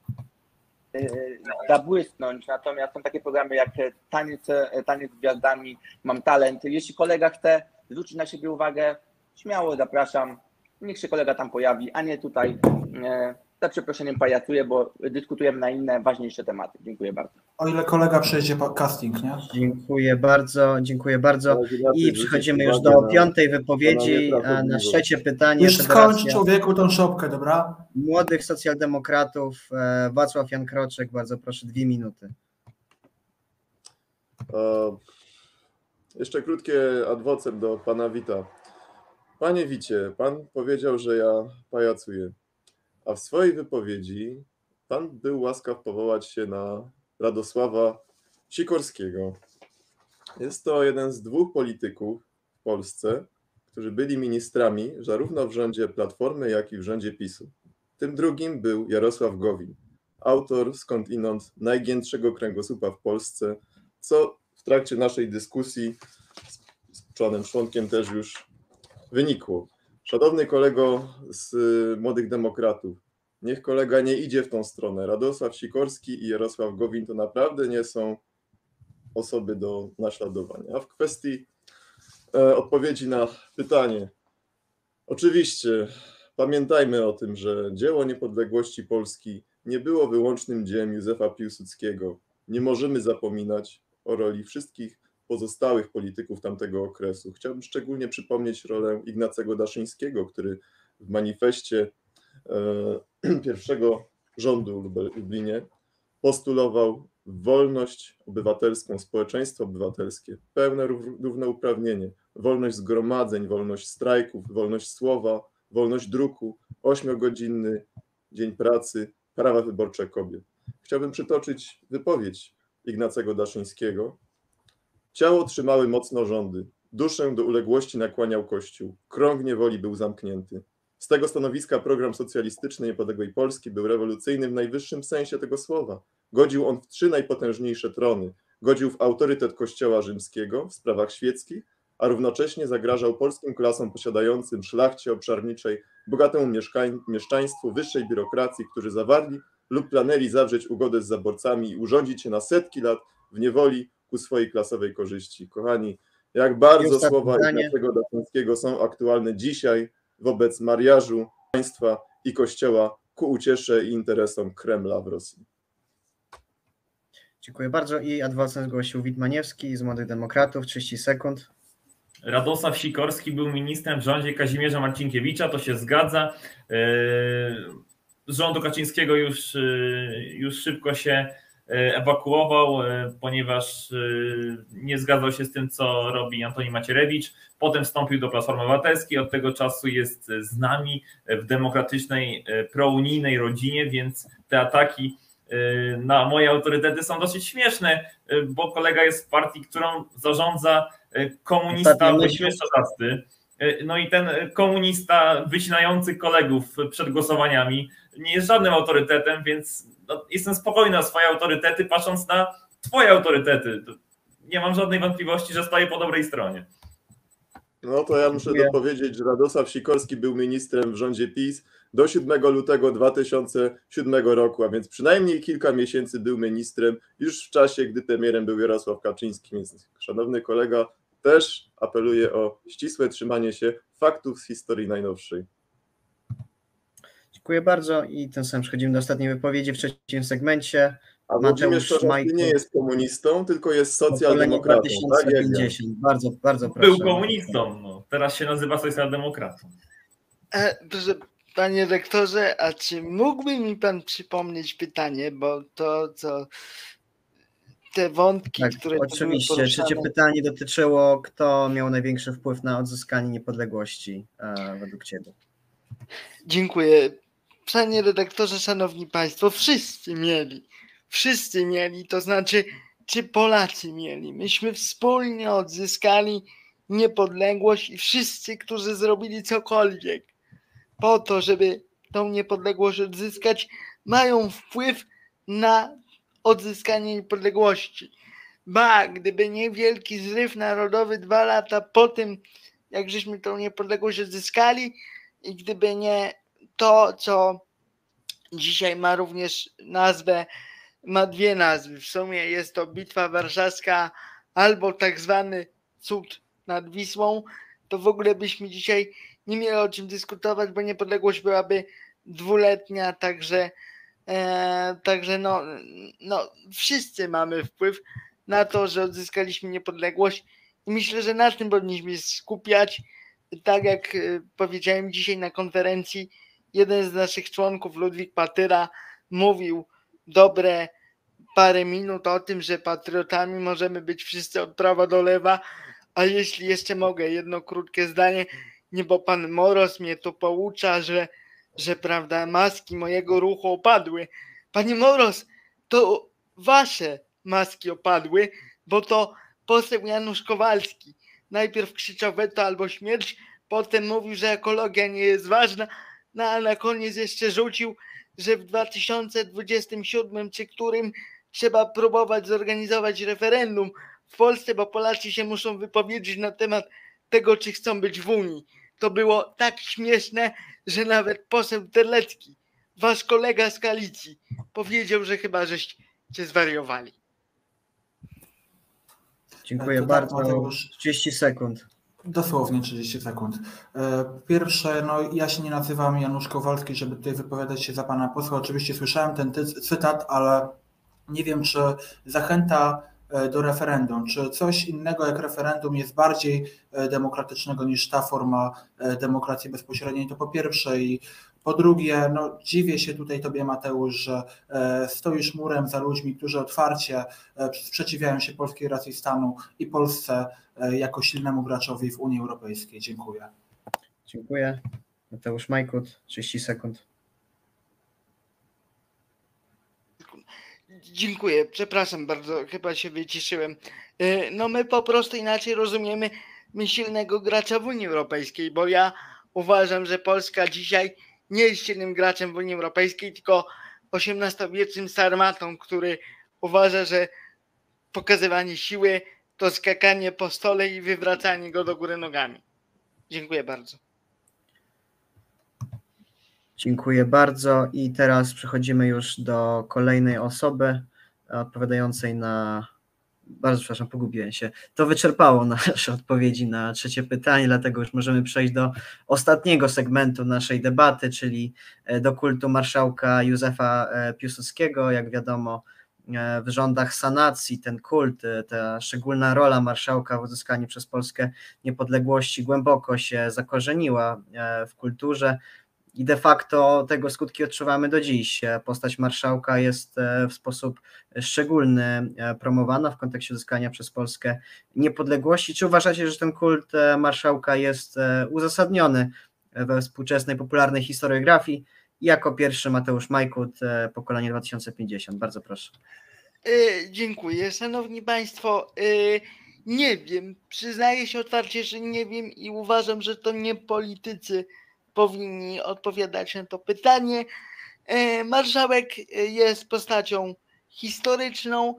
S6: zabłysnąć, natomiast są takie programy jak Taniec, Taniec z Gwiazdami, Mam Talent. Jeśli kolega chce zwrócić na siebie uwagę, śmiało zapraszam, niech się kolega tam pojawi, a nie tutaj e, za przeproszeniem pajacuje, bo dyskutujemy na inne, ważniejsze tematy. Dziękuję bardzo.
S2: O ile kolega przejdzie casting, nie?
S1: dziękuję bardzo, dziękuję bardzo. I przechodzimy już do piątej wypowiedzi.
S5: na
S1: a Na
S5: nieprawdopodobność.
S1: trzecie pytanie
S2: Już skończ człowieku tą szopkę, dobra?
S1: Młodych Socjaldemokratów, e, Wacław Jan Kroczek, bardzo proszę, dwie minuty.
S5: E, Jeszcze krótkie adwocem do pana Wita. Panie Wicie, pan powiedział, że ja pajacuję, a w swojej wypowiedzi pan był łaskaw powołać się na Radosława Sikorskiego. Jest to jeden z dwóch polityków w Polsce, którzy byli ministrami zarówno w rządzie Platformy, jak i w rządzie PiSu. Tym drugim był Jarosław Gowin, autor skądinąd najgiętszego kręgosłupa w Polsce, co w trakcie naszej dyskusji z czołem członkiem też już wynikło. Szanowny kolego z y, Młodych Demokratów, niech kolega nie idzie w tą stronę. Radosław Sikorski i Jarosław Gowin to naprawdę nie są osoby do naśladowania. A w kwestii e, odpowiedzi na pytanie, oczywiście pamiętajmy o tym, że dzieło niepodległości Polski nie było wyłącznym dziełem Józefa Piłsudskiego. Nie możemy zapominać o roli wszystkich pozostałych polityków tamtego okresu. Chciałbym szczególnie przypomnieć rolę Ignacego Daszyńskiego, który w manifestie e, pierwszego rządu w Lub- Lublinie postulował wolność obywatelską, społeczeństwo obywatelskie, pełne rów- równouprawnienie, wolność zgromadzeń, wolność strajków, wolność słowa, wolność druku, ośmiogodzinny dzień pracy, prawa wyborcze kobiet. Chciałbym przytoczyć wypowiedź Ignacego Daszyńskiego, Ciało trzymały mocno rządy, duszę do uległości nakłaniał Kościół, krąg niewoli był zamknięty. Z tego stanowiska program socjalistyczny niepodległej Polski był rewolucyjny w najwyższym sensie tego słowa. Godził on w trzy najpotężniejsze trony. Godził w autorytet Kościoła rzymskiego w sprawach świeckich, a równocześnie zagrażał polskim klasom posiadającym szlachcie obszarniczej, bogatemu mieszkań, mieszczaństwu, wyższej biurokracji, którzy zawarli lub planęli zawrzeć ugodę z zaborcami i urządzić się na setki lat w niewoli ku swojej klasowej korzyści. Kochani, Jak bardzo słowa
S1: zdanie.
S5: Ignacego Daszyńskiego są aktualne dzisiaj wobec mariażu państwa i kościoła ku uciesze i interesom Kremla w Rosji.
S1: Dziękuję bardzo. I adwokat zgłosił Witmaniewski z Młodych Demokratów, 30 sekund.
S4: Radosław Sikorski był ministrem w rządzie Kazimierza Marcinkiewicza, to się zgadza. Yy, Z rządu Kaczyńskiego już, yy, już szybko się ewakuował, yy, ponieważ yy, nie zgadzał się z tym, co robi Antoni Macierewicz. Potem wstąpił do Platformy Obywatelskiej, od tego czasu jest z nami w demokratycznej, prounijnej rodzinie, więc te ataki na moje autorytety są dosyć śmieszne, bo kolega jest w partii, którą zarządza komunista
S1: Ostatnio
S4: wyśmieszczasty. No i ten komunista wycinający kolegów przed głosowaniami nie jest żadnym autorytetem, więc no, jestem spokojny o swoje autorytety, patrząc na twoje autorytety. Nie mam żadnej wątpliwości, że stoję po dobrej stronie.
S5: No to ja muszę
S1: Dziękuję.
S5: dopowiedzieć, że Radosław Sikorski był ministrem w rządzie PiS do 7 lutego 2007 roku, a więc przynajmniej kilka miesięcy był ministrem już w czasie, gdy premierem był Jarosław Kaczyński. Więc szanowny kolega, też apeluję o ścisłe trzymanie się faktów z historii najnowszej.
S1: Dziękuję bardzo i tym samym przechodzimy do ostatniej wypowiedzi w trzecim segmencie.
S5: A
S1: Mateusz Szmajko.
S5: nie jest komunistą, tylko jest socjaldemokratą. Tak jak ja.
S1: 2050. Bardzo, bardzo proszę.
S4: Był komunistą, no. teraz się nazywa socjaldemokratą.
S3: E, proszę, panie rektorze, a czy mógłby mi pan przypomnieć pytanie, bo to, co te wątki,
S1: Tak,
S3: które były
S1: oczywiście.
S3: poruszane-
S1: Trzecie pytanie dotyczyło, kto miał największy wpływ na odzyskanie niepodległości e, według Ciebie.
S3: Dziękuję. Panie redaktorze, szanowni państwo, wszyscy mieli. Wszyscy mieli, to znaczy, czy Polacy mieli. Myśmy wspólnie odzyskali niepodległość i wszyscy, którzy zrobili cokolwiek po to, żeby tą niepodległość odzyskać, mają wpływ na odzyskanie niepodległości. Ba, gdyby nie wielki zryw narodowy dwa lata po tym, jak żeśmy tą niepodległość odzyskali, i gdyby nie to, co dzisiaj ma również nazwę, ma dwie nazwy. W sumie jest to Bitwa Warszawska albo tak zwany cud nad Wisłą, to w ogóle byśmy dzisiaj nie mieli o czym dyskutować, bo niepodległość byłaby dwuletnia, także, e, także no, no, wszyscy mamy wpływ na to, że odzyskaliśmy niepodległość i myślę, że na tym powinniśmy się skupiać tak jak e, powiedziałem dzisiaj na konferencji, jeden z naszych członków, Ludwik Patyra, mówił dobre parę minut o tym, że patriotami możemy być wszyscy od prawa do lewa, a jeśli jeszcze mogę, jedno krótkie zdanie, nie bo pan Moros mnie tu poucza, że, że prawda, maski mojego ruchu opadły. Panie Moros, to wasze maski opadły, bo to poseł Janusz Kowalski najpierw krzyczał weto albo śmierć, potem mówił, że ekologia nie jest ważna, no a na koniec jeszcze rzucił, że w 2027 czy którym trzeba próbować zorganizować referendum w Polsce, bo Polacy się muszą wypowiedzieć na temat tego, czy chcą być w Unii. To było tak śmieszne, że nawet poseł Terlecki, wasz kolega z koalicji, powiedział, że chyba żeście zwariowali.
S1: Dziękuję
S2: To tak,
S1: bardzo.
S2: Mateusz.
S1: 30 sekund.
S2: Dosłownie 30 sekund. E, Pierwsze, no ja się nie nazywam Janusz Kowalski, żeby tutaj wypowiadać się za pana posła. Oczywiście słyszałem ten cytat, ale nie wiem, czy zachęta e, do referendum, czy coś innego jak referendum jest bardziej e, demokratycznego niż ta forma demokracji bezpośredniej. To po pierwsze i po drugie, no dziwię się tutaj tobie Mateusz, że stoisz murem za ludźmi, którzy otwarcie sprzeciwiają się polskiej racji stanu i Polsce jako silnemu graczowi w Unii Europejskiej. Dziękuję.
S1: Dziękuję. Mateusz Majkut, 30 sekund.
S3: Dziękuję, przepraszam bardzo, chyba się wyciszyłem. E, No my po prostu inaczej rozumiemy my silnego gracza w Unii Europejskiej, bo ja uważam, że Polska dzisiaj nie jest silnym graczem w Unii Europejskiej, tylko XVIII-wiecznym sarmatą, który uważa, że pokazywanie siły to skakanie po stole i wywracanie go do góry nogami. Dziękuję bardzo.
S1: Dziękuję bardzo. I teraz przechodzimy już do kolejnej osoby odpowiadającej na bardzo przepraszam, pogubiłem się. To wyczerpało nasze odpowiedzi na trzecie pytanie, dlatego już możemy przejść do ostatniego segmentu naszej debaty, czyli do kultu marszałka Józefa e, Piłsudskiego. Jak wiadomo, w rządach sanacji ten kult, ta szczególna rola marszałka w uzyskaniu przez Polskę niepodległości głęboko się zakorzeniła w kulturze i de facto tego skutki odczuwamy do dziś. Postać marszałka jest e, w sposób szczególny e, promowana w kontekście uzyskania przez Polskę niepodległości. Czy uważacie, że ten kult e, marszałka jest uzasadniony we współczesnej popularnej historiografii? Jako pierwszy Mateusz Majkut, pokolenie 2050. Bardzo proszę.
S3: Dziękuję. Szanowni Państwo, nie wiem, przyznaję się otwarcie, że nie wiem i uważam, że to nie politycy powinni odpowiadać na to pytanie. E, marszałek e, jest postacią historyczną.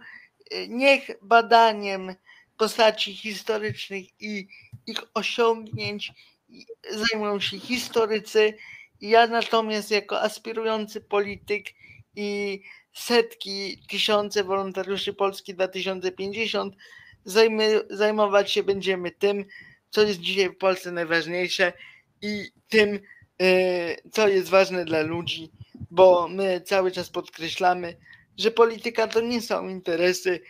S3: E, niech badaniem postaci historycznych i ich osiągnięć zajmują się historycy. Ja natomiast jako aspirujący polityk i setki, tysiące wolontariuszy Polski 2050 zajmy, zajmować się będziemy tym, co jest dzisiaj w Polsce najważniejsze, i tym, e, co jest ważne dla ludzi, bo my cały czas podkreślamy, że polityka to nie są interesy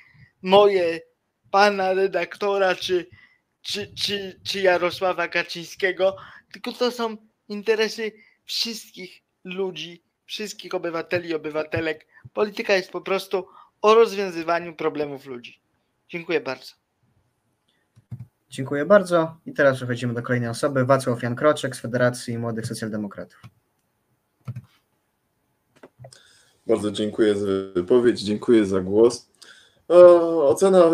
S3: moje, pana redaktora czy, czy, czy, czy Jarosława Kaczyńskiego, tylko to są interesy wszystkich ludzi, wszystkich obywateli i obywatelek. Polityka jest po prostu o rozwiązywaniu problemów ludzi. Dziękuję bardzo.
S1: Dziękuję bardzo. I teraz przechodzimy do kolejnej osoby. Wacław Jan Kroczek z Federacji Młodych Socjaldemokratów.
S5: Bardzo dziękuję za wypowiedź, dziękuję za głos. O, ocena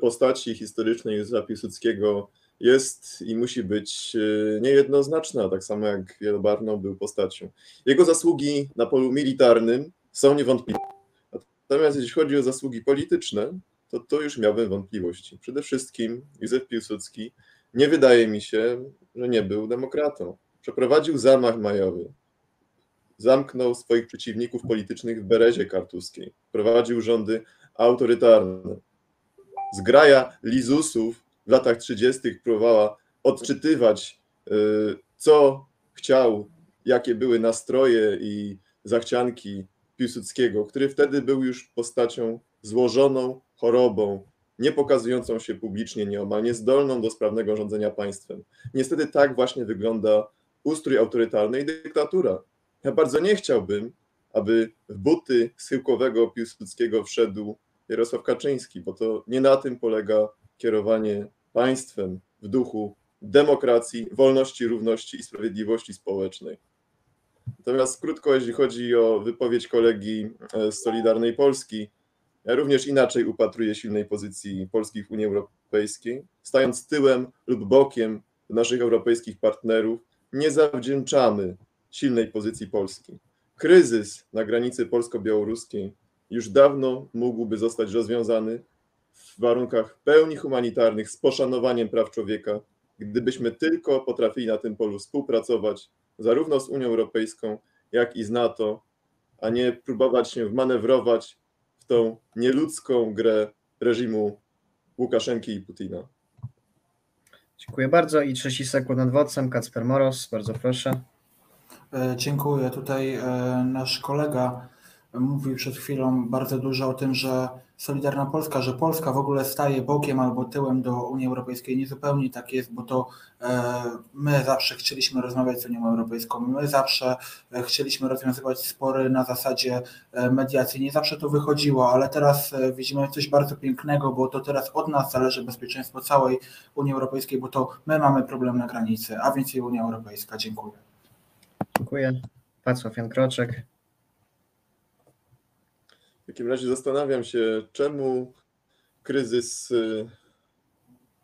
S5: postaci historycznej Józefa Piłsudskiego jest i musi być e, niejednoznaczna, tak samo jak Wielobarno był postacią. Jego zasługi na polu militarnym są niewątpliwe. Natomiast jeśli chodzi o zasługi polityczne, to to już miałbym wątpliwości. Przede wszystkim Józef Piłsudski nie wydaje mi się, że nie był demokratą. Przeprowadził zamach majowy. Zamknął swoich przeciwników politycznych w Berezie Kartuskiej. Prowadził rządy autorytarne. Zgraja Lizusów w latach 30. próbowała odczytywać, y, co chciał, jakie były nastroje i zachcianki Piłsudskiego, który wtedy był już postacią złożoną, chorobą, nie pokazującą się publicznie, nieomal niezdolną do sprawnego rządzenia państwem. Niestety tak właśnie wygląda ustrój autorytarny i dyktatura. Ja bardzo nie chciałbym, aby w buty schyłkowego Piłsudskiego wszedł Jarosław Kaczyński, bo to nie na tym polega kierowanie państwem w duchu demokracji, wolności, równości i sprawiedliwości społecznej. Natomiast krótko, jeśli chodzi o wypowiedź kolegi z Solidarnej Polski, ja również inaczej upatruję silnej pozycji Polski w Unii Europejskiej. Stając tyłem lub bokiem naszych europejskich partnerów, nie zawdzięczamy silnej pozycji Polski. Kryzys na granicy polsko-białoruskiej już dawno mógłby zostać rozwiązany w warunkach pełni humanitarnych, z poszanowaniem praw człowieka, gdybyśmy tylko potrafili na tym polu współpracować, zarówno z Unią Europejską, jak i z NATO, a nie próbować się wmanewrować w tą nieludzką grę reżimu Łukaszenki i Putina.
S1: Dziękuję bardzo i 30 sekund nad wodcem, Kacper Moros, bardzo proszę.
S2: E, dziękuję. Tutaj e, nasz kolega mówił przed chwilą bardzo dużo o tym, że Solidarna Polska, że Polska w ogóle staje bokiem albo tyłem do Unii Europejskiej. Niezupełnie tak jest, bo to e, my zawsze chcieliśmy rozmawiać z Unią Europejską, my zawsze e, chcieliśmy rozwiązywać spory na zasadzie e, mediacji. Nie zawsze to wychodziło, ale teraz widzimy coś bardzo pięknego, bo to teraz od nas zależy bezpieczeństwo całej Unii Europejskiej, bo to my mamy problem na granicy, a więc i Unia Europejska. Dziękuję.
S1: Dziękuję. Wacław Jan Kroczek.
S5: W takim razie zastanawiam się, czemu kryzys y,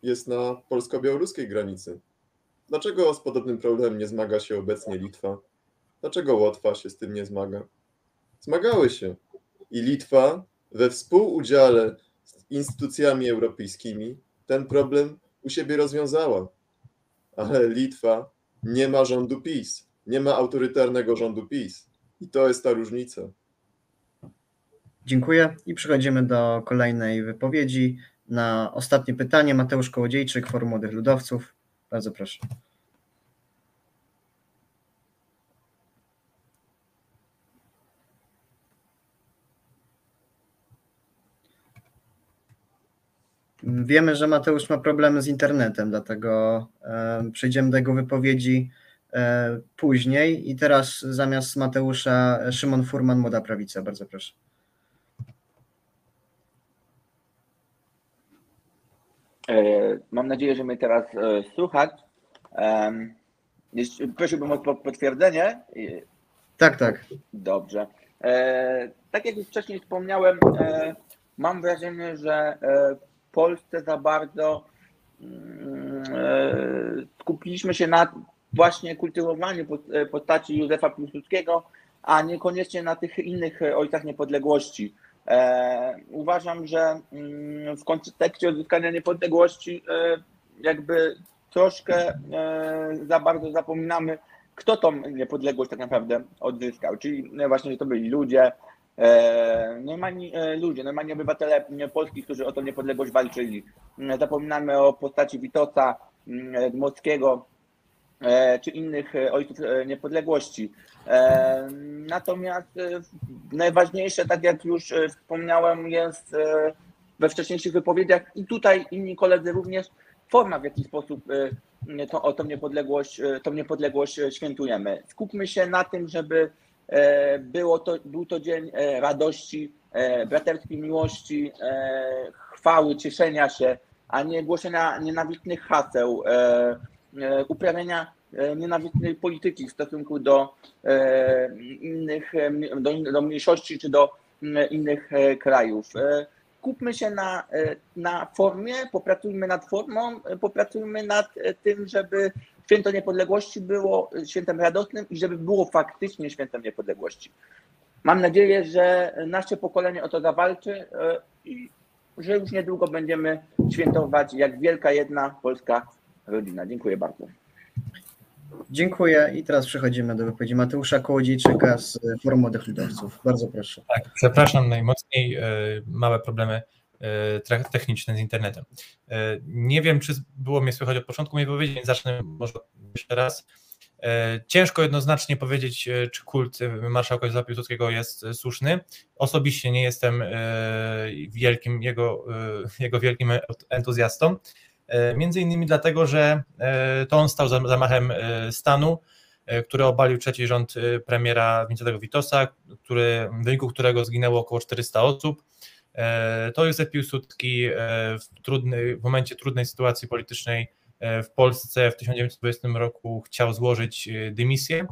S5: jest na polsko-białoruskiej granicy. Dlaczego z podobnym problemem nie zmaga się obecnie Litwa? Dlaczego Łotwa się z tym nie zmaga? Zmagały się. I Litwa we współudziale z instytucjami europejskimi ten problem u siebie rozwiązała. Ale Litwa nie ma rządu PiS, nie ma autorytarnego rządu PiS. I to jest ta różnica.
S1: Dziękuję i przechodzimy do kolejnej wypowiedzi. Na ostatnie pytanie Mateusz Kołodziejczyk, Forum Młodych Ludowców. Bardzo proszę. Wiemy, że Mateusz ma problemy z internetem, dlatego e, przejdziemy do jego wypowiedzi e, później. I teraz zamiast Mateusza Szymon Furman, Młoda Prawica. Bardzo proszę.
S6: Mam nadzieję, że mnie teraz e, słychać. Prosiłbym o po- potwierdzenie.
S1: Tak, tak.
S6: Dobrze. E, tak jak już wcześniej wspomniałem, e, mam wrażenie, że e, w Polsce za bardzo mm, e, skupiliśmy się na właśnie kultywowaniu e, postaci Józefa Piłsudskiego, a niekoniecznie na tych innych e, ojcach niepodległości. E, uważam, że mm, w kontekście odzyskania niepodległości e, jakby troszkę e, za bardzo zapominamy, kto tą niepodległość tak naprawdę odzyskał. Czyli no właśnie, że to byli ludzie, normalni ludzie, normalni obywatele Polski, którzy o tą niepodległość walczyli. Zapominamy o postaci Witosa, Dmowskiego, czy innych e, ojców e, niepodległości. E, Natomiast e, najważniejsze, tak jak już e, wspomniałem, jest e, we wcześniejszych wypowiedziach i tutaj inni koledzy również, forma w jaki sposób e, to, tą niepodległość, e, tą niepodległość e, świętujemy. Skupmy się na tym, żeby e, było to, był to dzień e, radości, e, braterskiej miłości, e, chwały, cieszenia się, a nie głoszenia nienawistnych haseł, e, e, uprawiania e, nienawistnej polityki w stosunku do e, innych, e, do, do mniejszości czy do m, innych e, krajów. E, Skupmy się na, e, na formie, popracujmy nad formą, e, popracujmy nad e, tym, żeby święto niepodległości było świętem radosnym i żeby było faktycznie świętem niepodległości. Mam nadzieję, że nasze pokolenie o to zawalczy e, i że już niedługo będziemy świętować jak wielka jedna polska rodzina. Dziękuję bardzo.
S1: Dziękuję i teraz przechodzimy do wypowiedzi Mateusza Kołodziejczyka z Forum Młodych Ludowców. Bardzo proszę.
S7: Tak, przepraszam najmocniej, e, małe problemy e, techniczne z internetem. E, Nie wiem, czy było mnie słychać od początku mojej wypowiedzi, więc zacznę może jeszcze raz. Ciężko jednoznacznie powiedzieć, czy kult marszałka Józefa Piłsudskiego jest słuszny. Osobiście nie jestem wielkim jego, jego wielkim entuzjastą. E, Między innymi dlatego, że e, to on stał za zamachem e, stanu, który obalił trzeci rząd premiera Wincentego Witosa, który, w wyniku którego zginęło około 400 osób. To Józef Piłsudski w, trudny, w momencie trudnej sytuacji politycznej w Polsce w 1920 roku chciał złożyć dymisję,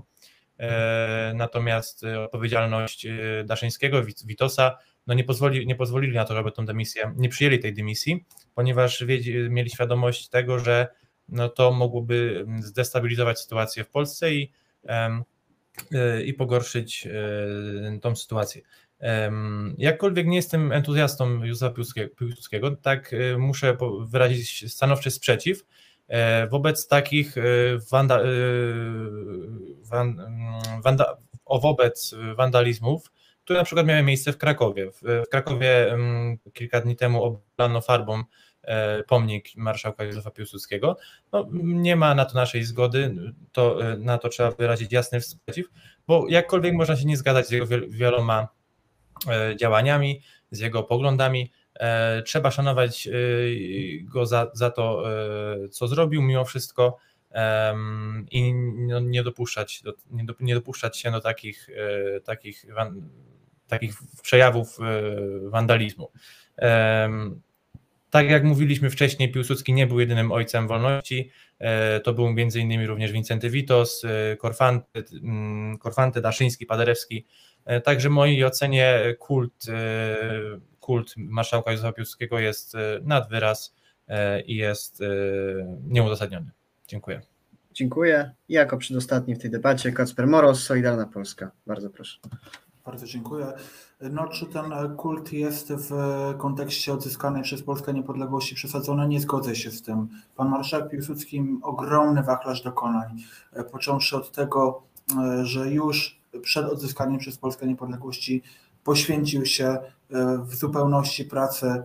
S7: natomiast odpowiedzialność Daszyńskiego, Wit- Witosa, no nie, pozwoli, nie pozwolili na to, żeby tą dymisję, nie przyjęli tej dymisji, ponieważ wiedzi, mieli świadomość tego, że no to mogłoby mm, zdestabilizować sytuację w Polsce i, e, i pogorszyć e, tą sytuację. Jakkolwiek nie jestem entuzjastą Józefa Piłsudskiego- tak e, muszę wyrazić stanowczy sprzeciw e, wobec takich wanda, wan, mm, wanda, wobec wandalizmów, które na przykład miały miejsce w Krakowie. W, Krakowie kilka dni temu oblano farbą e, pomnik marszałka Józefa Piłsudskiego. No, nie ma na to naszej zgody, to, e, na to trzeba wyrazić jasny sprzeciw, bo jakkolwiek można się nie zgadzać z jego wiel- wieloma e, działaniami, z jego poglądami, trzeba szanować go za, za to, co zrobił mimo wszystko i no, nie, dopuszczać do, nie, do, nie dopuszczać się do takich, takich, takich przejawów e, wandalizmu. Tak jak mówiliśmy wcześniej, Piłsudski nie był jedynym ojcem wolności. E, To był innymi również Wincenty Witos, e, Korfanty, mm, Korfanty Daszyński, Paderewski. Także w mojej ocenie kult, kult marszałka Józefa Piłsudskiego jest nad wyraz i jest nieuzasadniony. Dziękuję.
S1: Dziękuję. I jako przedostatni w tej debacie Kacper Moros, Solidarna Polska. Bardzo proszę.
S2: Bardzo dziękuję. No, czy ten kult jest w kontekście odzyskanej przez Polskę niepodległości przesadzony? Nie zgodzę się z tym. Pan marszałek Piłsudski ogromny wachlarz dokonań, e, począwszy od tego, e, że już przed odzyskaniem przez Polskę niepodległości poświęcił się w zupełności pracy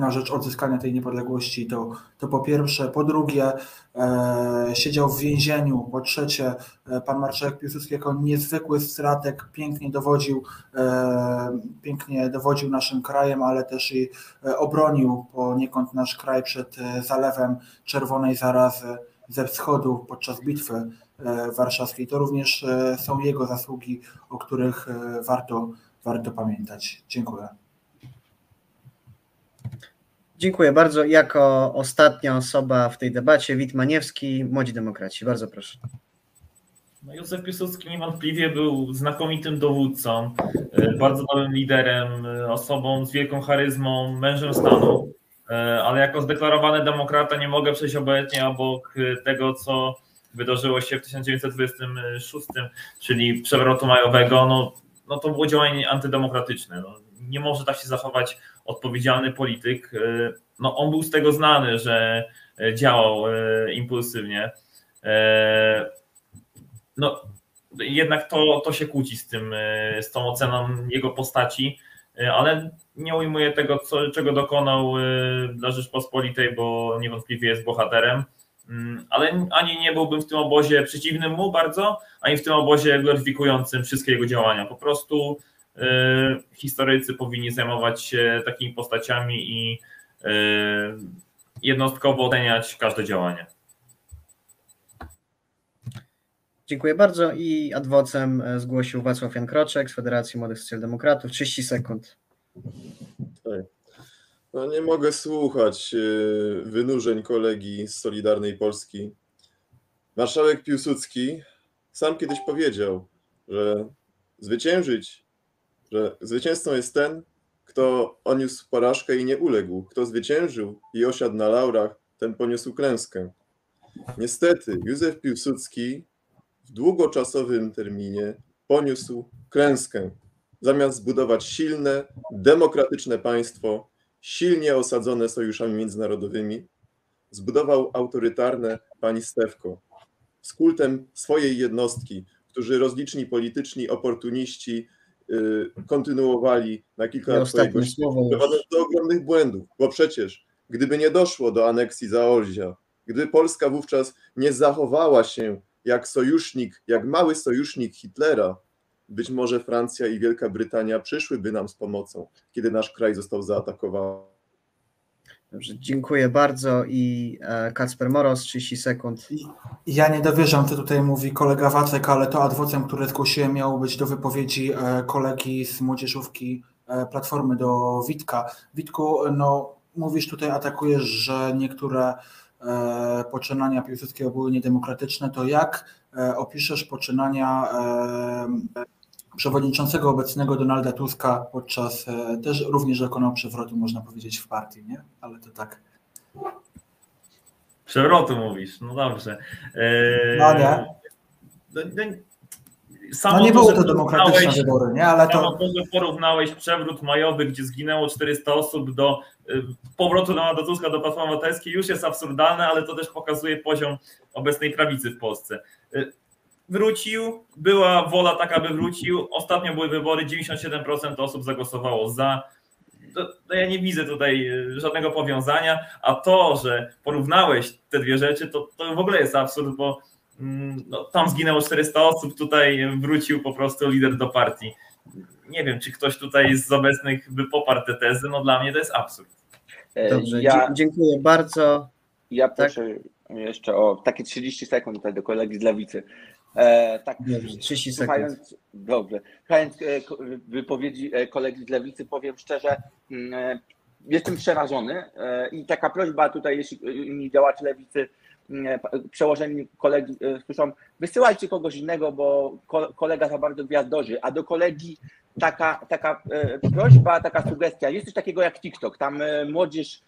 S2: na rzecz odzyskania tej niepodległości, to, to po pierwsze. Po drugie, e, siedział w więzieniu. Po trzecie, e, pan marszałek Piłsudski jako niezwykły stratek pięknie dowodził, e, pięknie dowodził naszym krajem, ale też i e, obronił poniekąd nasz kraj przed e, zalewem czerwonej zarazy ze wschodu podczas bitwy e, warszawskiej. To również są jego zasługi, o których warto, warto pamiętać. Dziękuję.
S1: Dziękuję bardzo. Jako ostatnia osoba w tej debacie, Wit Maniewski, Młodzi Demokraci. Bardzo proszę.
S4: No Józef Piłsudski niewątpliwie był znakomitym dowódcą, e, bardzo dobrym liderem, e, osobą z wielką charyzmą, mężem stanu, e, ale jako zdeklarowany demokrata nie mogę przejść obojętnie obok tego, co wydarzyło się w 1926, czyli przewrotu majowego. No, no to było działanie antydemokratyczne. No, nie może tak się zachować odpowiedzialny polityk. No, on był z tego znany, że działał impulsywnie. No, jednak to, to się kłóci z tym, z tą oceną jego postaci, ale nie ujmuję tego, co, czego dokonał dla Rzeczpospolitej, bo niewątpliwie jest bohaterem. Ale ani nie byłbym w tym obozie przeciwnym mu bardzo, ani w tym obozie gloryfikującym wszystkie jego działania. Po prostu historycy powinni zajmować się takimi postaciami i jednostkowo oceniać każde działanie.
S1: Dziękuję bardzo i adwocem zgłosił Wacław Jan Kroczek z Federacji Młodych Socjaldemokratów. 30 sekund.
S5: Tak. No nie mogę słuchać wynurzeń kolegi z Solidarnej Polski. Marszałek Piłsudski sam kiedyś powiedział, że zwyciężyć, że zwycięzcą jest ten, kto odniósł porażkę i nie uległ. Kto zwyciężył i osiadł na laurach, ten poniósł klęskę. Niestety, Józef Piłsudski w długoczasowym terminie poniósł klęskę. Zamiast zbudować silne, demokratyczne państwo, silnie osadzone sojuszami międzynarodowymi, zbudował autorytarne państewko z kultem swojej jednostki, którzy rozliczni polityczni oportuniści kontynuowali na kilka lat swojego prowadząc do ogromnych błędów, bo przecież gdyby nie doszło do aneksji Zaolzia, gdyby Polska wówczas nie zachowała się jak sojusznik, jak mały sojusznik Hitlera, być może Francja i Wielka Brytania przyszłyby nam z pomocą, kiedy nasz kraj został zaatakowany.
S1: Dobrze, dziękuję bardzo i Kacper Moros, 30 sekund.
S2: Ja nie dowierzam, co tutaj mówi kolega Wacek, ale to adwocem, które zgłosiłem, miało być do wypowiedzi kolegi z młodzieżówki Platformy do Witka. Witku, no mówisz tutaj, atakujesz, że niektóre poczynania Piłsudskiego były niedemokratyczne, to jak opiszesz poczynania przewodniczącego obecnego Donalda Tuska podczas też również dokonał przewrotu, można powiedzieć, w partii, nie? Ale to tak.
S4: Przewrotu mówisz, no dobrze.
S2: No nie.
S4: No,
S2: nie było to demokratyczne wybory, nie? Ale to...
S4: To, że porównałeś przewrót majowy, gdzie zginęło 400 osób do powrotu Donalda Tuska do Platformy Obywatelskiej już jest absurdalne, ale to też pokazuje poziom obecnej prawicy w Polsce wrócił, była wola taka, by wrócił. Ostatnio były wybory, 97% osób zagłosowało za. To, to ja nie widzę tutaj żadnego powiązania, a to, że porównałeś te dwie rzeczy, to, to w ogóle jest absurd, bo no, tam zginęło 400 osób, tutaj wrócił po prostu lider do partii. Nie wiem, czy ktoś tutaj z obecnych by poparł te tezy, no dla mnie to jest absurd.
S1: Dobrze, ja, dziękuję bardzo.
S6: Ja proszę tak? jeszcze o takie 30 sekund tutaj do kolegi z Lewicy. E, tak,
S1: dobrze, 30
S6: słuchając. Dobrze. Słuchając wypowiedzi kolegi z Lewicy, powiem szczerze, jestem przerażony i taka prośba tutaj, jeśli inni działacze Lewicy, przełożeni kolegi słyszą, wysyłajcie kogoś innego, bo kolega za bardzo gwiazdorzy, a do kolegi taka, taka prośba, taka sugestia, jest coś takiego jak TikTok, tam młodzież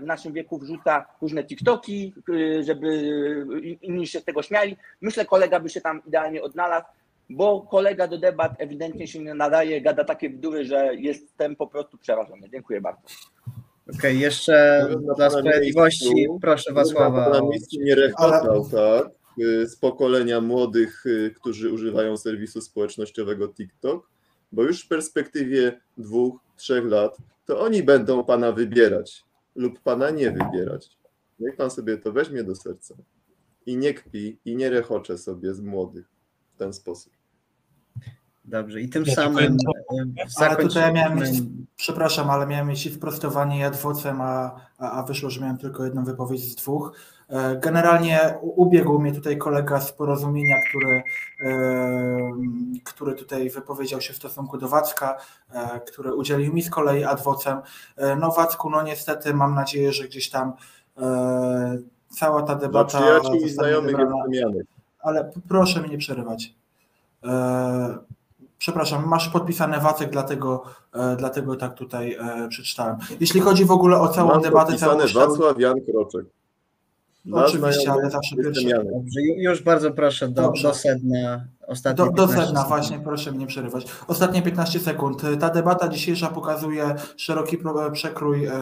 S6: w naszym wieku wrzuca różne TikToki, żeby inni się z tego śmiali. Myślę, kolega by się tam idealnie odnalazł, bo kolega do debat ewidentnie się nie nadaje, gada takie bzdury, że jestem po prostu przerażony. Dziękuję bardzo.
S1: Okej, okay, jeszcze no, dla sprawiedliwości miejscu, proszę Wacława.
S5: Na miejscu nie rechotał, tak, z pokolenia młodych, którzy używają serwisu społecznościowego TikTok, bo już w perspektywie dwóch, trzech lat to oni będą pana wybierać lub pana nie wybierać. Niech pan sobie to weźmie do serca i nie kpi i nie rechocze sobie z młodych w ten sposób.
S1: Dobrze, i tym
S7: Ja
S1: samym e,
S2: Ale tutaj ja miałem mieć, przepraszam, ale miałem mieć i wprostowanie i adwocem, a, a, a wyszło, że miałem tylko jedną wypowiedź z dwóch. E, Generalnie ubiegł mnie tutaj kolega z porozumienia, który, e, który tutaj wypowiedział się w stosunku do Wacka, który udzielił mi z kolei adwocem. No Wacku, no niestety mam nadzieję, że gdzieś tam cała ta
S5: Dla
S2: debata
S5: przyjaciół i znajomych
S2: wybrana. Ale proszę mnie nie przerywać. Przepraszam, masz podpisane Wacek, dlatego, e, dlatego tak tutaj e, przeczytałem. Jeśli chodzi w ogóle o całą debatę,
S5: podpisane
S2: myśl,
S5: Wacław Jan Kroczek. Dla
S2: Oczywiście,
S5: znajomych
S2: ale zawsze pierwszy.
S1: Dobrze, już bardzo proszę do,
S2: Dobrze.
S1: do sedna. Ostatnie
S2: Do, do
S1: 15
S2: sedna, właśnie, proszę mnie nie przerywać. Ostatnie 15 sekund. Ta debata dzisiejsza pokazuje szeroki przekrój e,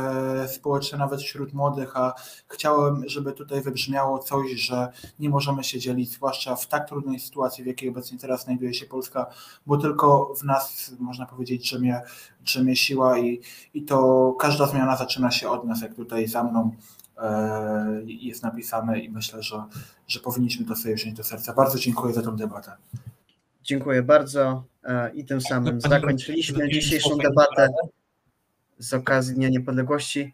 S2: społeczny nawet wśród młodych, a chciałem, żeby tutaj wybrzmiało coś, że nie możemy się dzielić, zwłaszcza w tak trudnej sytuacji, w jakiej obecnie teraz znajduje się Polska, bo tylko w nas, można powiedzieć, drzemie, drzemie siła i, i to każda zmiana zaczyna się od nas, jak tutaj za mną jest napisane i myślę, że, że powinniśmy to sobie wziąć do serca. Bardzo dziękuję za tę debatę.
S1: Dziękuję bardzo e, i tym samym zakończyliśmy dzisiejszą debatę z okazji Dnia Niepodległości.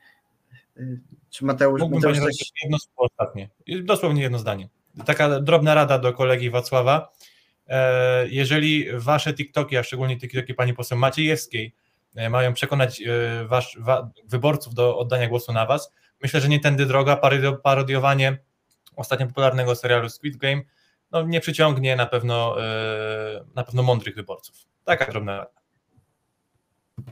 S1: Y, Czy Mateusz,
S7: Mógłbym
S1: Mateusz coś...
S7: Jedno słowo ostatnie. Dosłownie jedno zdanie. Taka drobna rada do kolegi Wacława. E, Jeżeli wasze TikToki, a szczególnie TikToki pani poseł Maciejewskiej e, mają przekonać e, wasz, wa, wyborców do oddania głosu na was, myślę, że nie tędy droga, parodio- parodiowanie ostatnio popularnego serialu Squid Game no, nie przyciągnie na pewno, e, na pewno mądrych wyborców. Taka drobna rada.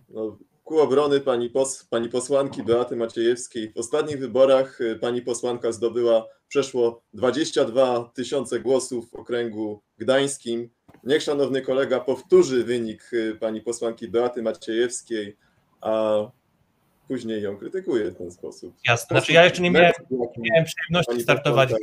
S5: No, ku obrony pani, pos, pani posłanki Beaty Maciejewskiej. W ostatnich wyborach y, pani posłanka zdobyła przeszło 22 tysiące głosów w okręgu gdańskim. Niech szanowny kolega powtórzy wynik y, pani posłanki Beaty Maciejewskiej, a później ją krytykuje w ten sposób.
S7: Jasne. Znaczy ja jeszcze nie miałem, nie miałem przyjemności startować w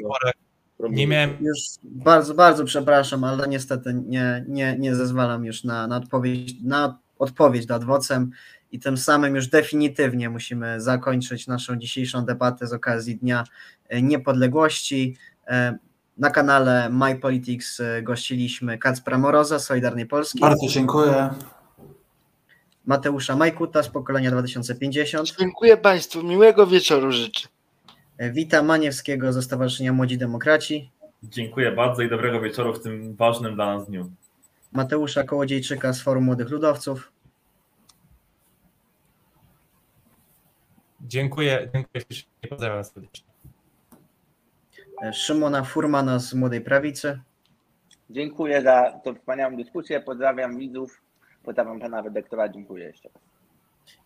S5: promuje.
S7: Nie miałem
S1: Już bardzo, bardzo przepraszam, ale niestety nie, nie, nie zezwalam już na, na, odpowiedź, na odpowiedź nad adwocem i tym samym już definitywnie musimy zakończyć naszą dzisiejszą debatę z okazji Dnia e, Niepodległości. E, Na kanale My Politics e, gościliśmy Kacpra Moroza z Solidarnej Polski,
S2: Bardzo dziękuję.
S1: Mateusza Majkuta z pokolenia 2050,
S3: Dziękuję Państwu, miłego wieczoru życzę.
S1: e, Wita Maniewskiego ze Stowarzyszenia Młodzi Demokraci,
S4: Dziękuję bardzo i dobrego wieczoru w tym ważnym dla nas dniu.
S1: Mateusza Kołodziejczyka z Forum Młodych Ludowców,
S7: Dziękuję, dziękuję ślicznie, pozdrawiam serdecznie.
S1: e, Szymona Furmana z Młodej Prawicy,
S6: Dziękuję za tą wspaniałą dyskusję. Pozdrawiam widzów. Pozdrawiam pana redaktora. Dziękuję jeszcze raz.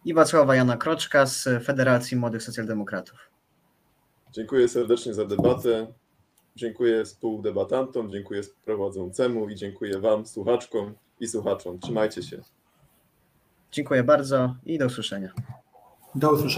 S1: i Wacława Jana Kroczka z Federacji Młodych Socjaldemokratów.
S5: Dziękuję serdecznie za debatę. Dziękuję współdebatantom, dziękuję prowadzącemu i dziękuję Wam, słuchaczkom i słuchaczom. Trzymajcie się.
S1: Dziękuję bardzo i do usłyszenia.
S2: Do usłyszenia.